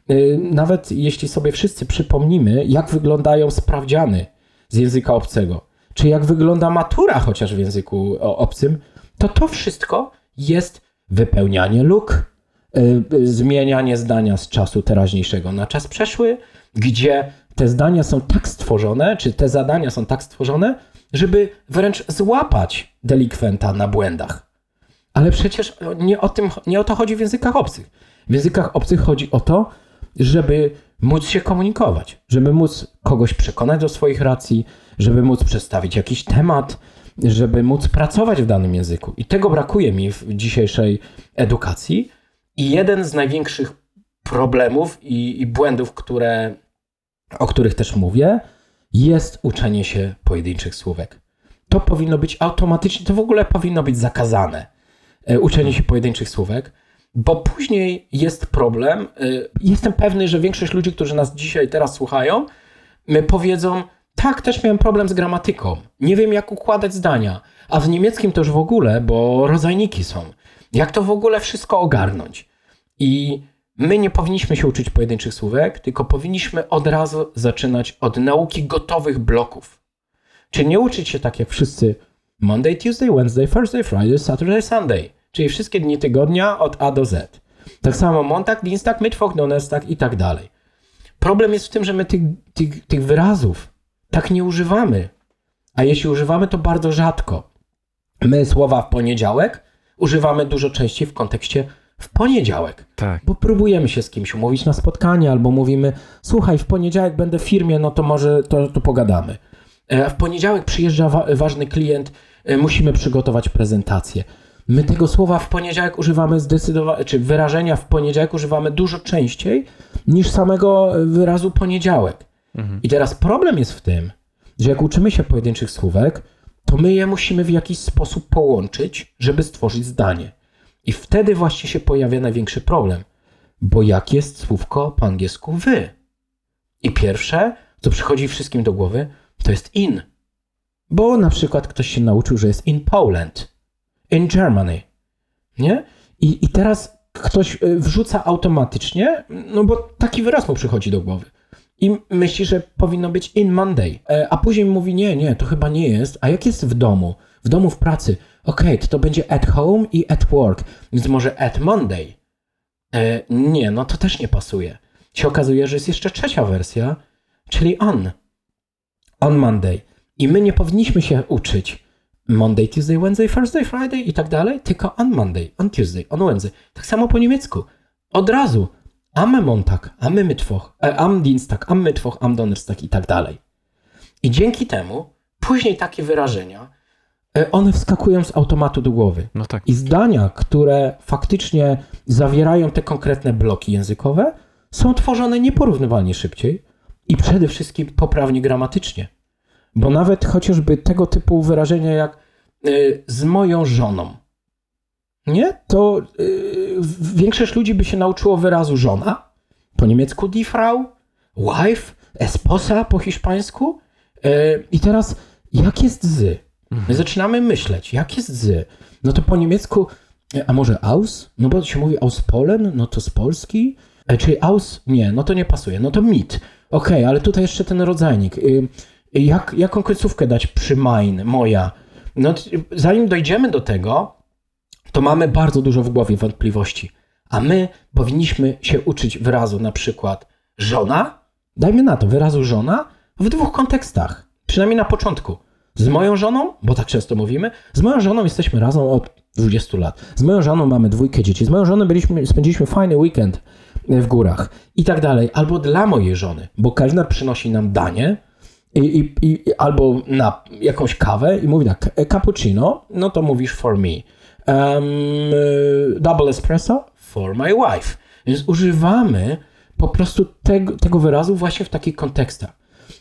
E, nawet jeśli sobie wszyscy przypomnimy, jak wyglądają sprawdziany z języka obcego, czy jak wygląda matura chociaż w języku obcym, to to wszystko jest wypełnianie luk, e, zmienianie zdania z czasu teraźniejszego na czas przeszły, gdzie te zdania są tak stworzone, czy te zadania są tak stworzone, żeby wręcz złapać delikwenta na błędach. Ale przecież nie o, tym, nie o to chodzi w językach obcych. W językach obcych chodzi o to, żeby móc się komunikować, żeby móc kogoś przekonać do swoich racji, żeby móc przedstawić jakiś temat, żeby móc pracować w danym języku. I tego brakuje mi w dzisiejszej edukacji. I jeden z największych problemów i, i błędów, które, o których też mówię, jest uczenie się pojedynczych słówek. To powinno być automatycznie, to w ogóle powinno być zakazane. E, uczenie się pojedynczych słówek, bo później jest problem. E, jestem pewny, że większość ludzi, którzy nas dzisiaj teraz słuchają, powiedzą: Tak, też miałem problem z gramatyką. Nie wiem, jak układać zdania. A w niemieckim już w ogóle, bo rodzajniki są. Jak to w ogóle wszystko ogarnąć? I my nie powinniśmy się uczyć pojedynczych słówek, tylko powinniśmy od razu zaczynać od nauki gotowych bloków. Czyli nie uczyć się tak jak wszyscy Monday, Tuesday, Wednesday, Thursday, Friday, Saturday, Sunday. Czyli wszystkie dni tygodnia od A do Z. Tak samo Montag, Dienstag, Mittwoch, Donnerstag i tak dalej. Problem jest w tym, że my tych, tych, tych wyrazów tak nie używamy. A jeśli używamy, to bardzo rzadko. My słowa w poniedziałek używamy dużo częściej w kontekście w poniedziałek. Tak. Bo próbujemy się z kimś umówić na spotkanie, albo mówimy: Słuchaj, w poniedziałek będę w firmie, no to może to, to pogadamy. E, w poniedziałek przyjeżdża wa ważny klient, e, musimy przygotować prezentację. My tego słowa w poniedziałek używamy zdecydowanie, czy wyrażenia w poniedziałek używamy dużo częściej niż samego wyrazu poniedziałek. Mhm. I teraz problem jest w tym, że jak uczymy się pojedynczych słówek, to my je musimy w jakiś sposób połączyć, żeby stworzyć zdanie. I wtedy właśnie się pojawia największy problem. Bo jak jest słówko po angielsku wy? I pierwsze, co przychodzi wszystkim do głowy, to jest in. Bo na przykład ktoś się nauczył, że jest in Poland, in Germany. Nie? I, i teraz ktoś y, wrzuca automatycznie, no bo taki wyraz mu przychodzi do głowy. I myśli, że powinno być in Monday. E, a później mówi, nie, nie, to chyba nie jest. A jak jest w domu? W domu, w pracy. Okej, okay, to, to będzie at home i at work. Więc może at Monday. E, nie, no to też nie pasuje. Się okazuje, że jest jeszcze trzecia wersja, czyli on. On Monday. I my nie powinniśmy się uczyć Monday, Tuesday, Wednesday, Thursday, Friday i tak dalej, tylko on Monday, on Tuesday, on Wednesday. Tak samo po niemiecku. Od razu am Montag, am Mittwoch, e, am Dienstag, am Mittwoch, am Donnerstag i tak dalej. I dzięki temu później takie wyrażenia, e, one wskakują z automatu do głowy. No tak. I zdania, które faktycznie zawierają te konkretne bloki językowe, są tworzone nieporównywalnie szybciej i przede wszystkim poprawnie gramatycznie. Bo nawet chociażby tego typu wyrażenia jak y, z moją żoną, nie? To y, większość ludzi by się nauczyło wyrazu żona, po niemiecku die Frau, wife, esposa po hiszpańsku. Y, I teraz, jak jest z? My zaczynamy myśleć, jak jest z? No to po niemiecku, a może aus? No bo się mówi aus Polen, no to z Polski. E, Czyli aus? Nie, no to nie pasuje. No to mit. Okej, ale tutaj jeszcze ten rodzajnik. Y, Jak, jaką końcówkę dać przy mein, moja? No, zanim dojdziemy do tego, to mamy bardzo dużo w głowie wątpliwości. A my powinniśmy się uczyć wyrazu na przykład żona, dajmy na to, wyrazu żona w dwóch kontekstach. Przynajmniej na początku. Z moją żoną, bo tak często mówimy, z moją żoną jesteśmy razem od 20 lat. Z moją żoną mamy dwójkę dzieci. Z moją żoną byliśmy, spędziliśmy fajny weekend w górach i tak dalej. Albo dla mojej żony, bo kelner przynosi nam danie i, i, i, albo na jakąś kawę i mówi tak, "E, cappuccino, no to mówisz for me. Um, double espresso for my wife. Więc używamy po prostu tego, tego wyrazu właśnie w takich kontekstach.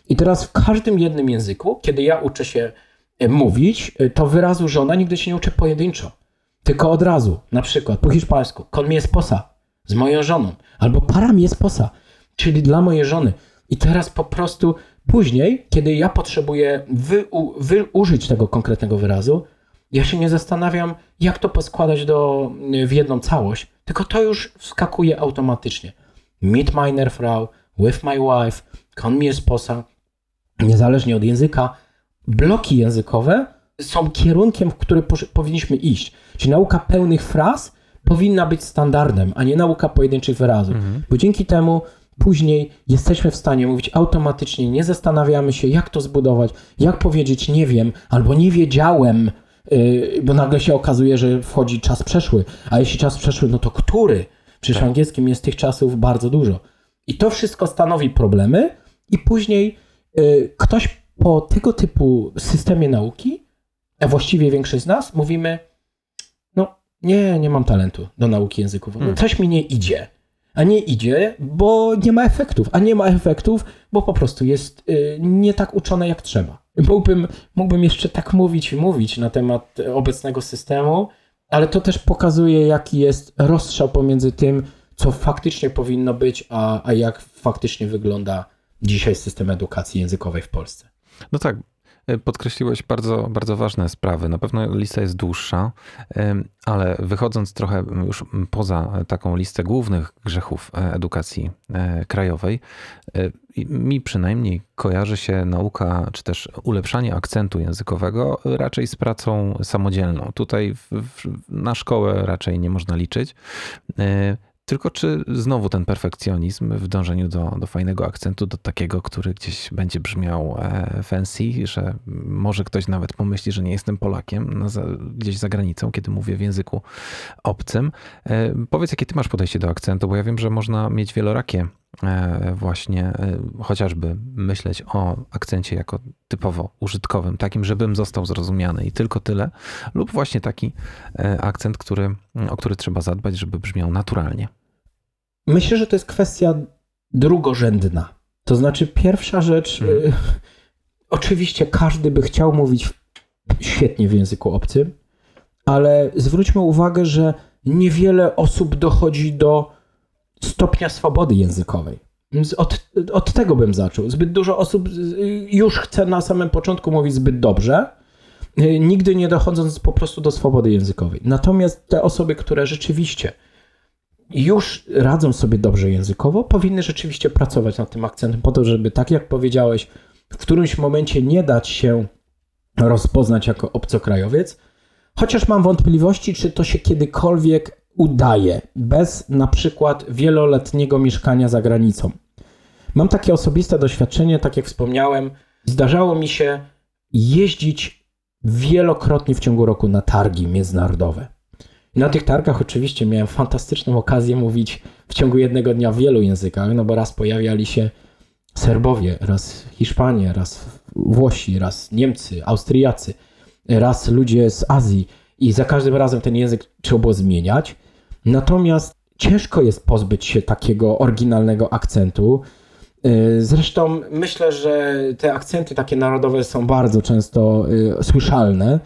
I teraz w każdym jednym języku, kiedy ja uczę się e, mówić, to wyrazu żona nigdy się nie uczę pojedynczo, tylko od razu. Na przykład po hiszpańsku con mi esposa, z moją żoną, albo para mi esposa, czyli dla mojej żony. I teraz po prostu później, kiedy ja potrzebuję wy, u, wy, użyć tego konkretnego wyrazu, ja się nie zastanawiam, jak to poskładać do, w jedną całość, tylko to już wskakuje automatycznie. Mit meiner Frau, with my wife, con mi esposa, niezależnie od języka, bloki językowe są kierunkiem, w który powinniśmy iść. Czyli nauka pełnych fraz powinna być standardem, a nie nauka pojedynczych wyrazów. Bo dzięki temu później jesteśmy w stanie mówić automatycznie, nie zastanawiamy się, jak to zbudować, jak powiedzieć nie wiem, albo nie wiedziałem, yy, bo nagle się okazuje, że wchodzi czas przeszły. A jeśli czas przeszły, no to który? Przecież w angielskim jest tych czasów bardzo dużo. I to wszystko stanowi problemy, i później y, ktoś po tego typu systemie nauki, a właściwie większość z nas, mówimy: No, nie, nie mam talentu do nauki języków. No, coś mi nie idzie. A nie idzie, bo nie ma efektów. A nie ma efektów, bo po prostu jest y, nie tak uczone jak trzeba. Mógłbym, mógłbym jeszcze tak mówić i mówić na temat obecnego systemu, ale to też pokazuje, jaki jest rozstrzał pomiędzy tym, co faktycznie powinno być, a, a jak faktycznie wygląda dzisiaj system edukacji językowej w Polsce. No tak, podkreśliłeś bardzo, bardzo ważne sprawy. Na pewno lista jest dłuższa, ale wychodząc trochę już poza taką listę głównych grzechów e, edukacji e, krajowej, i mi przynajmniej kojarzy się nauka, czy też ulepszanie akcentu językowego raczej z pracą samodzielną. Tutaj w, w, na szkołę raczej nie można liczyć. Tylko czy znowu ten perfekcjonizm w dążeniu do, do fajnego akcentu, do takiego, który gdzieś będzie brzmiał e, fancy, że może ktoś nawet pomyśli, że nie jestem Polakiem na za, gdzieś za granicą, kiedy mówię w języku obcym. E, Powiedz, jakie ty masz podejście do akcentu, bo ja wiem, że można mieć wielorakie e, właśnie, chociażby myśleć o akcencie jako typowo użytkowym, takim, żebym został zrozumiany i tylko tyle, lub właśnie taki akcent, który, o który trzeba zadbać, żeby brzmiał naturalnie. Myślę, że to jest kwestia drugorzędna. To znaczy, pierwsza rzecz, Mhm. y, oczywiście każdy by chciał mówić świetnie w języku obcym, ale zwróćmy uwagę, że niewiele osób dochodzi do stopnia swobody językowej. Więc Od, od tego bym zaczął. Zbyt dużo osób y, już chce na samym początku mówić zbyt dobrze, y, nigdy nie dochodząc po prostu do swobody językowej. Natomiast te osoby, które rzeczywiście już radzą sobie dobrze językowo, powinny rzeczywiście pracować nad tym akcentem po to, żeby tak jak powiedziałeś, w którymś momencie nie dać się rozpoznać jako obcokrajowiec, chociaż mam wątpliwości, czy to się kiedykolwiek udaje bez na przykład wieloletniego mieszkania za granicą. Mam takie osobiste doświadczenie, tak jak wspomniałem, zdarzało mi się jeździć wielokrotnie w ciągu roku na targi międzynarodowe. Na tych targach oczywiście miałem fantastyczną okazję mówić w ciągu jednego dnia w wielu językach, no bo raz pojawiali się Serbowie, raz Hiszpanie, raz Włosi, raz Niemcy, Austriacy, raz ludzie z Azji i za każdym razem ten język trzeba było zmieniać. Natomiast ciężko jest pozbyć się takiego oryginalnego akcentu. Y, zresztą myślę, że te akcenty takie narodowe są bardzo często y, słyszalne,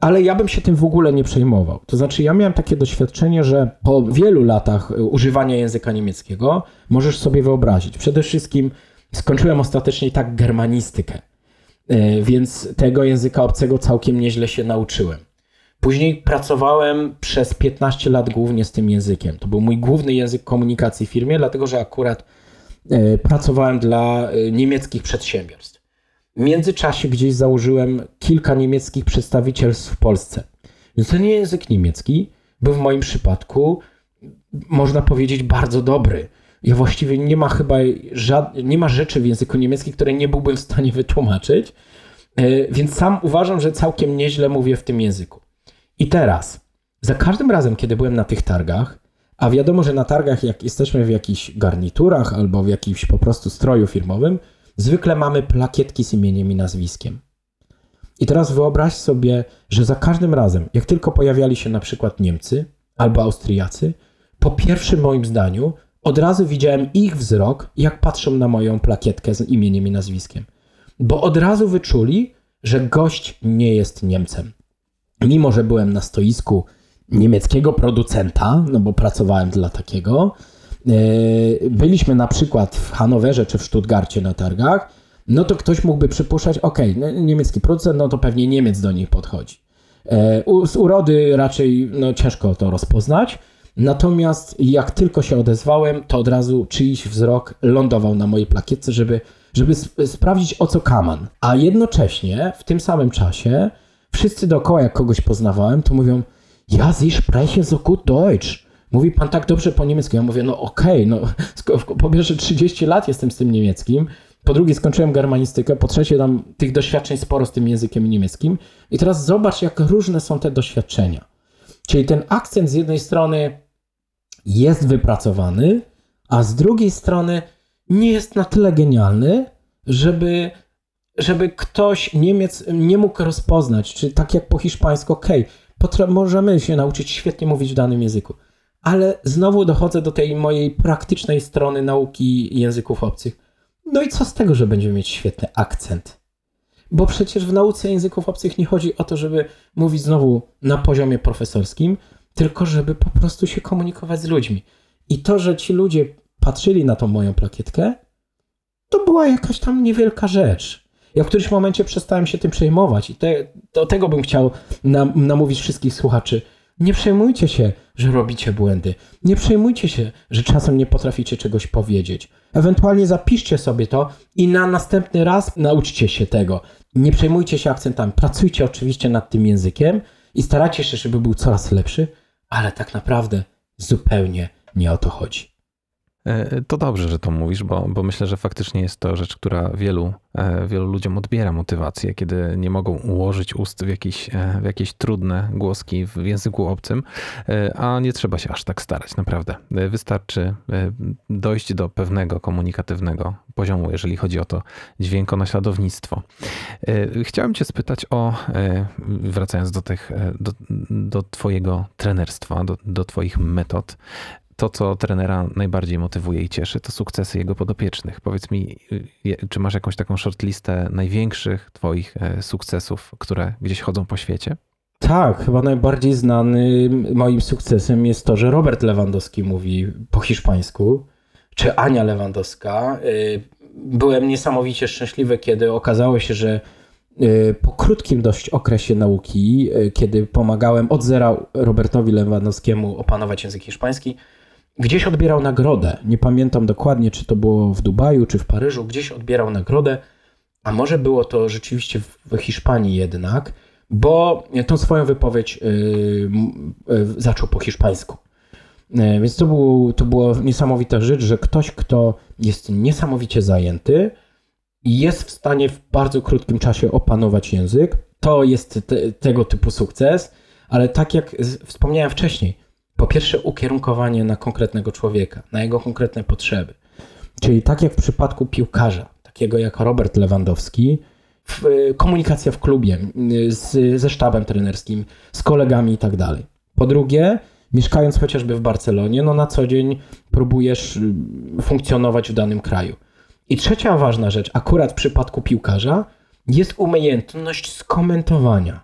ale ja bym się tym w ogóle nie przejmował. To znaczy, ja miałem takie doświadczenie, że po wielu latach y, używania języka niemieckiego możesz sobie wyobrazić. Przede wszystkim skończyłem ostatecznie tak germanistykę, więc tego języka obcego całkiem nieźle się nauczyłem. Później pracowałem przez 15 lat głównie z tym językiem. To był mój główny język komunikacji w firmie, dlatego że akurat e, pracowałem dla niemieckich przedsiębiorstw. Międzyczasie gdzieś założyłem kilka niemieckich przedstawicielstw w Polsce. Więc ten język niemiecki był w moim przypadku, można powiedzieć, bardzo dobry. Ja właściwie nie ma chyba żad... nie ma rzeczy w języku niemieckim, które nie byłbym w stanie wytłumaczyć. E, więc sam uważam, że całkiem nieźle mówię w tym języku. I teraz, za każdym razem, kiedy byłem na tych targach, a wiadomo, że na targach, jak jesteśmy w jakichś garniturach albo w jakimś po prostu stroju firmowym, zwykle mamy plakietki z imieniem i nazwiskiem. I teraz wyobraź sobie, że za każdym razem, jak tylko pojawiali się na przykład Niemcy albo Austriacy, po pierwszym moim zdaniu od razu widziałem ich wzrok, jak patrzą na moją plakietkę z imieniem i nazwiskiem. Bo od razu wyczuli, że gość nie jest Niemcem mimo że byłem na stoisku niemieckiego producenta, no bo pracowałem dla takiego, byliśmy na przykład w Hanowerze czy w Stuttgarcie na targach, no to ktoś mógłby przypuszczać, ok, no, niemiecki producent, no to pewnie Niemiec do nich podchodzi. E, z urody raczej no, ciężko to rozpoznać, natomiast jak tylko się odezwałem, to od razu czyjś wzrok lądował na mojej plakietce, żeby, żeby sprawdzić o co kaman. A jednocześnie w tym samym czasie wszyscy dookoła, jak kogoś poznawałem, to mówią, ja Sie sprechen so gut Deutsch. Mówi pan tak dobrze po niemiecku. Ja mówię, no okej, okay, no po pierwsze 30 lat jestem z tym niemieckim, po drugie skończyłem germanistykę, po trzecie tam tych doświadczeń sporo z tym językiem niemieckim i teraz zobacz, jak różne są te doświadczenia. Czyli ten akcent z jednej strony jest wypracowany, a z drugiej strony nie jest na tyle genialny, żeby żeby ktoś, Niemiec, nie mógł rozpoznać, czy tak jak po hiszpańsku, ok, możemy się nauczyć świetnie mówić w danym języku, ale znowu dochodzę do tej mojej praktycznej strony nauki języków obcych. No i co z tego, że będziemy mieć świetny akcent? Bo przecież w nauce języków obcych nie chodzi o to, żeby mówić znowu na poziomie profesorskim, tylko żeby po prostu się komunikować z ludźmi. I to, że ci ludzie patrzyli na tą moją plakietkę, to była jakaś tam niewielka rzecz. Ja w którymś momencie przestałem się tym przejmować i te, do tego bym chciał nam, namówić wszystkich słuchaczy. Nie przejmujcie się, że robicie błędy. Nie przejmujcie się, że czasem nie potraficie czegoś powiedzieć. Ewentualnie zapiszcie sobie to i na następny raz nauczcie się tego. Nie przejmujcie się akcentami. Pracujcie oczywiście nad tym językiem i starajcie się, żeby był coraz lepszy, ale tak naprawdę zupełnie nie o to chodzi. E, to dobrze, że to mówisz, bo, bo myślę, że faktycznie jest to rzecz, która wielu, e, wielu ludziom odbiera motywację, kiedy nie mogą ułożyć ust w jakieś, e, w jakieś trudne głoski w języku obcym, a nie trzeba się aż tak starać, naprawdę. Wystarczy dojść do pewnego komunikatywnego poziomu, jeżeli chodzi o to dźwiękonaśladownictwo. Chciałem Cię spytać o, wracając do, tych, do, do Twojego trenerstwa, do, do Twoich metod, to, co trenera najbardziej motywuje i cieszy, to sukcesy jego podopiecznych. Powiedz mi, czy masz jakąś taką shortlistę największych Twoich e, sukcesów, które gdzieś chodzą po świecie? Tak, chyba najbardziej znany moim sukcesem jest to, że Robert Lewandowski mówi po hiszpańsku, czy Ania Lewandowska. E, byłem niesamowicie szczęśliwy, kiedy okazało się, że e, po krótkim dość okresie nauki, kiedy pomagałem od zera Robertowi Lewandowskiemu opanować język hiszpański, gdzieś odbierał nagrodę. Nie pamiętam dokładnie, czy to było w Dubaju, czy w Paryżu. Gdzieś odbierał nagrodę, a może było to rzeczywiście w Hiszpanii jednak, bo tą swoją wypowiedź yy, yy, zaczął po hiszpańsku. Yy, więc to, był, to była niesamowita rzecz, że ktoś, kto jest niesamowicie zajęty, jest w stanie w bardzo krótkim czasie opanować język. to jest te, tego typu sukces, ale tak jak wspomniałem wcześniej, po pierwsze ukierunkowanie na konkretnego człowieka, na jego konkretne potrzeby. Czyli tak jak w przypadku piłkarza, takiego jak Robert Lewandowski, y, komunikacja w klubie z, ze sztabem trenerskim, z kolegami i tak dalej. Po drugie, mieszkając chociażby w Barcelonie, no na co dzień próbujesz funkcjonować w danym kraju. I trzecia ważna rzecz, akurat w przypadku piłkarza, jest umiejętność skomentowania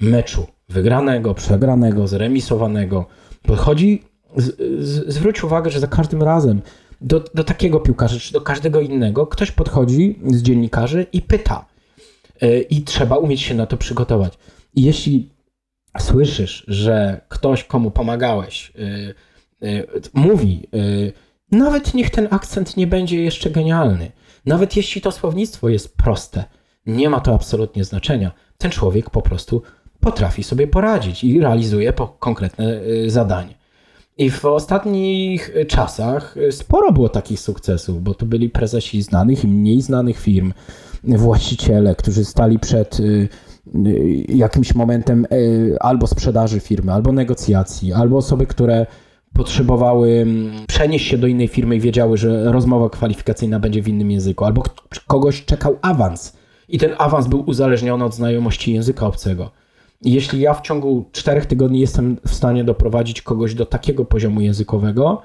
meczu wygranego, przegranego, zremisowanego. Podchodzi, z, z, zwróć uwagę, że za każdym razem do, do takiego piłkarza, czy do każdego innego, ktoś podchodzi z dziennikarzy i pyta. Yy, I trzeba umieć się na to przygotować. I jeśli słyszysz, że ktoś, komu pomagałeś, yy, yy, mówi, nawet niech ten akcent nie będzie jeszcze genialny, nawet jeśli to słownictwo jest proste, nie ma to absolutnie znaczenia. Ten człowiek po prostu potrafi sobie poradzić i realizuje konkretne zadanie. I w ostatnich czasach sporo było takich sukcesów, bo tu byli prezesi znanych i mniej znanych firm, właściciele, którzy stali przed jakimś momentem albo sprzedaży firmy, albo negocjacji, albo osoby, które potrzebowały przenieść się do innej firmy i wiedziały, że rozmowa kwalifikacyjna będzie w innym języku, albo kogoś czekał awans i ten awans był uzależniony od znajomości języka obcego. Jeśli ja w ciągu czterech tygodni jestem w stanie doprowadzić kogoś do takiego poziomu językowego,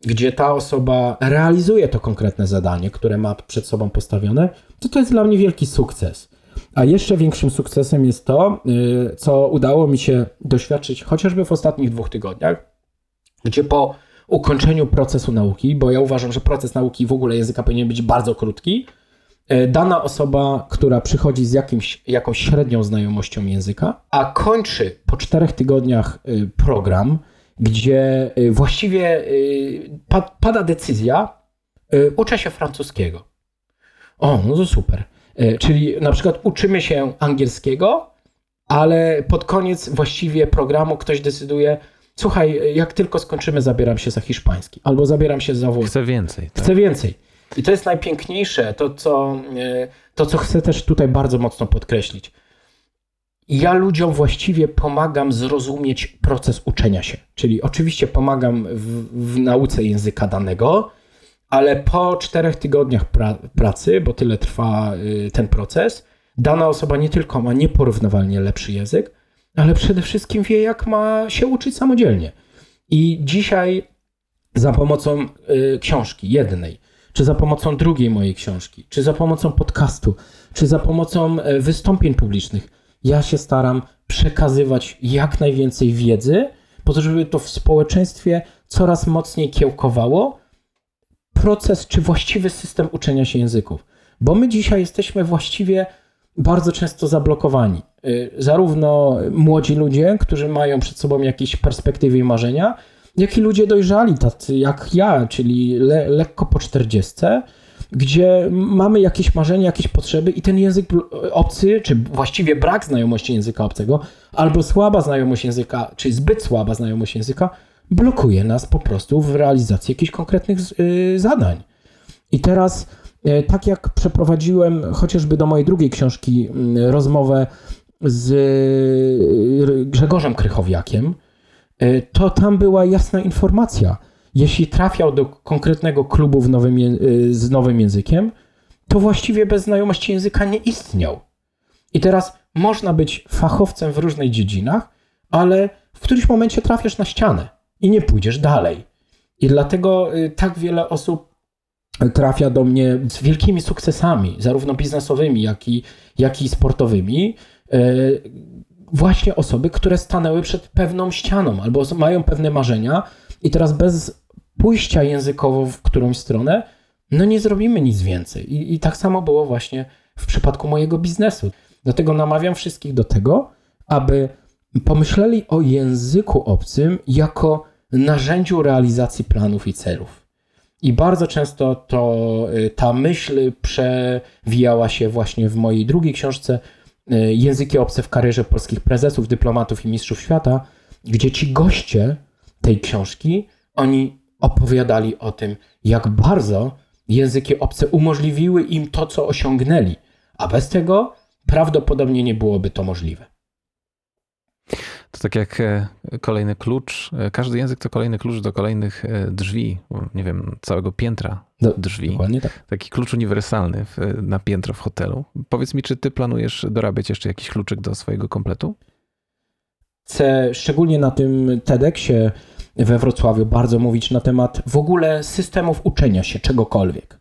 gdzie ta osoba realizuje to konkretne zadanie, które ma przed sobą postawione, to to jest dla mnie wielki sukces. A jeszcze większym sukcesem jest to, y, co udało mi się doświadczyć chociażby w ostatnich dwóch tygodniach, gdzie po ukończeniu procesu nauki, bo ja uważam, że proces nauki w ogóle języka powinien być bardzo krótki, dana osoba, która przychodzi z jakimś, jakąś średnią znajomością języka, a kończy po czterech tygodniach e, program, gdzie e, właściwie pada decyzja, uczę się francuskiego. O, no to super. Czyli na przykład uczymy się angielskiego, ale pod koniec właściwie programu ktoś decyduje, słuchaj, jak tylko skończymy, zabieram się za hiszpański albo zabieram się za włoski. Chcę więcej. Tak? Chcę więcej. I to jest najpiękniejsze, to co, e, to co chcę też tutaj bardzo mocno podkreślić. Ja ludziom właściwie pomagam zrozumieć proces uczenia się. Czyli oczywiście pomagam w, w nauce języka danego, ale po czterech tygodniach pra pracy, bo tyle trwa y, ten proces, dana osoba nie tylko ma nieporównywalnie lepszy język, ale przede wszystkim wie, jak ma się uczyć samodzielnie. I dzisiaj za pomocą y, książki jednej, czy za pomocą drugiej mojej książki, czy za pomocą podcastu, czy za pomocą e, wystąpień publicznych. Ja się staram przekazywać jak najwięcej wiedzy, po to, żeby to w społeczeństwie coraz mocniej kiełkowało proces czy właściwy system uczenia się języków. Bo my dzisiaj jesteśmy właściwie bardzo często zablokowani. E, zarówno młodzi ludzie, którzy mają przed sobą jakieś perspektywy i marzenia, jak i ludzie dojrzali, tacy jak ja, czyli le, lekko po czterdziestce, gdzie mamy jakieś marzenia, jakieś potrzeby i ten język obcy, czy właściwie brak znajomości języka obcego, albo słaba znajomość języka, czy zbyt słaba znajomość języka, blokuje nas po prostu w realizacji jakichś konkretnych y, zadań. I teraz, y, tak jak przeprowadziłem chociażby do mojej drugiej książki y, rozmowę z Grzegorzem Krychowiakiem, to tam była jasna informacja. Jeśli trafiał do konkretnego klubu nowym, e, z nowym językiem, to właściwie bez znajomości języka nie istniał. I teraz można być fachowcem w różnych dziedzinach, ale w którymś momencie trafiasz na ścianę i nie pójdziesz dalej. I dlatego e, tak wiele osób trafia do mnie z wielkimi sukcesami, zarówno biznesowymi, jak i, jak i sportowymi, właśnie osoby, które stanęły przed pewną ścianą albo mają pewne marzenia i teraz bez pójścia językowo w którąś stronę, no nie zrobimy nic więcej. I, i tak samo było właśnie w przypadku mojego biznesu. Dlatego namawiam wszystkich do tego, aby pomyśleli o języku obcym jako narzędziu realizacji planów i celów. I bardzo często to y, ta myśl przewijała się właśnie w mojej drugiej książce języki obce w karierze polskich prezesów, dyplomatów i mistrzów świata, gdzie ci goście tej książki, oni opowiadali o tym, jak bardzo języki obce umożliwiły im to, co osiągnęli, a bez tego prawdopodobnie nie byłoby to możliwe. To tak jak e, kolejny klucz, e, każdy język to kolejny klucz do kolejnych e, drzwi, nie wiem, całego piętra Do, drzwi. Dokładnie tak. Taki klucz uniwersalny w, na piętro w hotelu. Powiedz mi, czy ty planujesz dorabiać jeszcze jakiś kluczyk do swojego kompletu? Chcę szczególnie na tym TEDxie we Wrocławiu bardzo mówić na temat w ogóle systemów uczenia się czegokolwiek.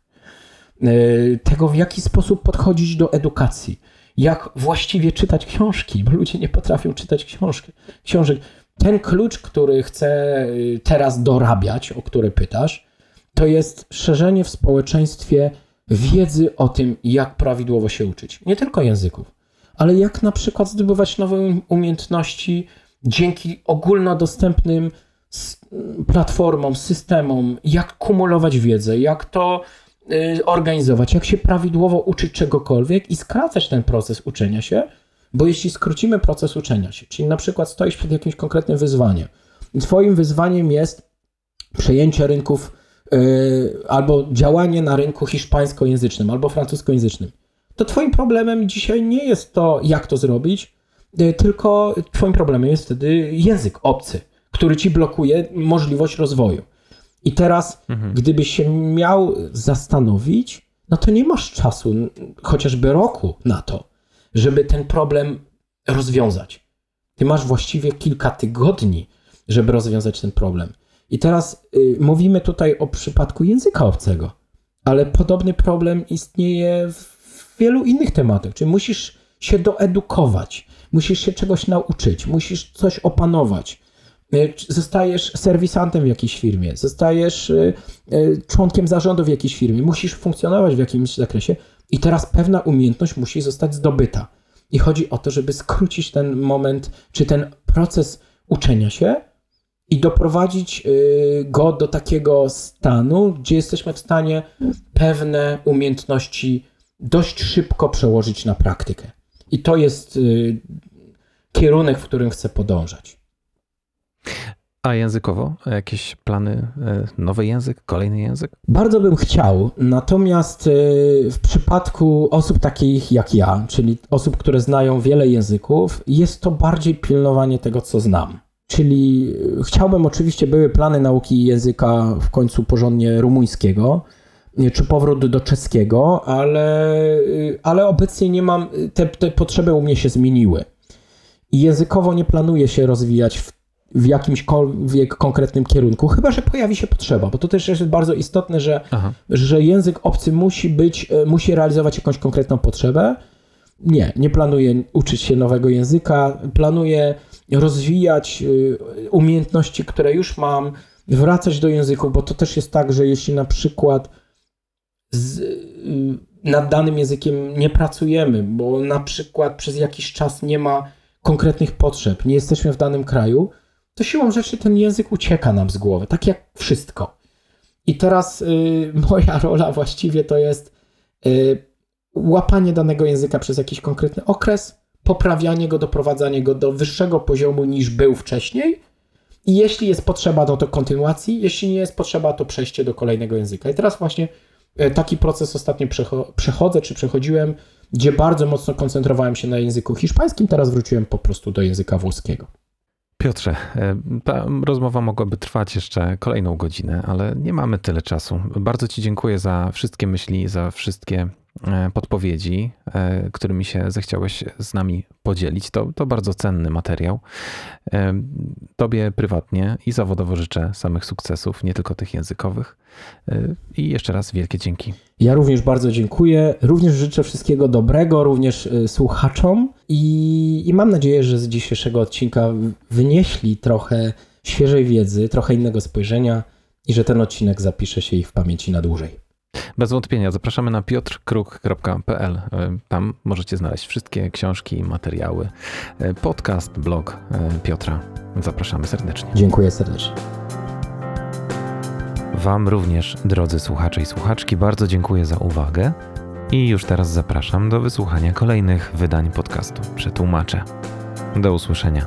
Tego, w jaki sposób podchodzić do edukacji jak właściwie czytać książki, bo ludzie nie potrafią czytać książki, książek. Ten klucz, który chcę y, teraz dorabiać, o który pytasz, to jest szerzenie w społeczeństwie wiedzy o tym, jak prawidłowo się uczyć. Nie tylko języków, ale jak na przykład zdobywać nowe um-, umiejętności dzięki ogólnodostępnym platformom, systemom, jak kumulować wiedzę, jak to organizować, jak się prawidłowo uczyć czegokolwiek i skracać ten proces uczenia się, bo jeśli skrócimy proces uczenia się, czyli na przykład stoisz przed jakimś konkretnym wyzwaniem, Twoim wyzwaniem jest przejęcie rynków yy, albo działanie na rynku hiszpańskojęzycznym albo francuskojęzycznym, to Twoim problemem dzisiaj nie jest to, jak to zrobić, yy, tylko Twoim problemem jest wtedy język obcy, który Ci blokuje możliwość rozwoju. I teraz, mhm. gdybyś się miał zastanowić, no to nie masz czasu, chociażby roku na to, żeby ten problem rozwiązać. Ty masz właściwie kilka tygodni, żeby rozwiązać ten problem. I teraz y, mówimy tutaj o przypadku języka obcego, ale podobny problem istnieje w wielu innych tematach. Czyli musisz się doedukować, musisz się czegoś nauczyć, musisz coś opanować. E, zostajesz serwisantem w jakiejś firmie, zostajesz e, e, członkiem zarządu w jakiejś firmie, musisz funkcjonować w jakimś zakresie i teraz pewna umiejętność musi zostać zdobyta. I chodzi o to, żeby skrócić ten moment, czy ten proces uczenia się i doprowadzić go do takiego stanu, gdzie jesteśmy w stanie pewne umiejętności dość szybko przełożyć na praktykę. I to jest kierunek, w którym chcę podążać. A językowo? Jakieś plany? E, nowy język? Kolejny język? Bardzo bym chciał, natomiast e, w przypadku osób takich jak ja, czyli osób, które znają wiele języków, jest to bardziej pilnowanie tego, co znam. Czyli e, chciałbym, oczywiście były plany nauki języka w końcu porządnie rumuńskiego, czy powrót do czeskiego, ale, ale obecnie nie mam, te, te potrzeby u mnie się zmieniły. I językowo nie planuję się rozwijać w w jakimśkolwiek konkretnym kierunku, chyba że pojawi się potrzeba, bo to też jest bardzo istotne, że, że język obcy musi być, e, musi realizować jakąś konkretną potrzebę. Nie, nie planuję uczyć się nowego języka, planuję rozwijać e, umiejętności, które już mam, wracać do języków, bo to też jest tak, że jeśli na przykład z, e, nad danym językiem nie pracujemy, bo na przykład przez jakiś czas nie ma konkretnych potrzeb, nie jesteśmy w danym kraju, to siłą rzeczy ten język ucieka nam z głowy, tak jak wszystko. I teraz y, moja rola właściwie to jest y, łapanie danego języka przez jakiś konkretny okres, poprawianie go, doprowadzanie go do wyższego poziomu niż był wcześniej. I jeśli jest potrzeba, no to kontynuacji, jeśli nie jest potrzeba, to przejście do kolejnego języka. I teraz właśnie y, taki proces ostatnio przechodzę, czy przechodziłem, gdzie bardzo mocno koncentrowałem się na języku hiszpańskim, teraz wróciłem po prostu do języka włoskiego. Piotrze, e, ta rozmowa mogłaby trwać jeszcze kolejną godzinę, ale nie mamy tyle czasu. Bardzo Ci dziękuję za wszystkie myśli, za wszystkie E, podpowiedzi, e, którymi się zechciałeś z nami podzielić. To, to bardzo cenny materiał. E, tobie prywatnie i zawodowo życzę samych sukcesów, nie tylko tych językowych. I jeszcze raz wielkie dzięki. Ja również bardzo dziękuję. Również życzę wszystkiego dobrego, również słuchaczom i, i mam nadzieję, że z dzisiejszego odcinka wynieśli trochę świeżej wiedzy, trochę innego spojrzenia i że ten odcinek zapisze się ich w pamięci na dłużej. Bez wątpienia zapraszamy na piotrkruk.pl. Tam możecie znaleźć wszystkie książki, materiały, podcast, blog e, Piotra. Zapraszamy serdecznie. Dziękuję serdecznie. Wam również, drodzy słuchacze i słuchaczki, bardzo dziękuję za uwagę i już teraz zapraszam do wysłuchania kolejnych wydań podcastu Przetłumaczę. Do usłyszenia.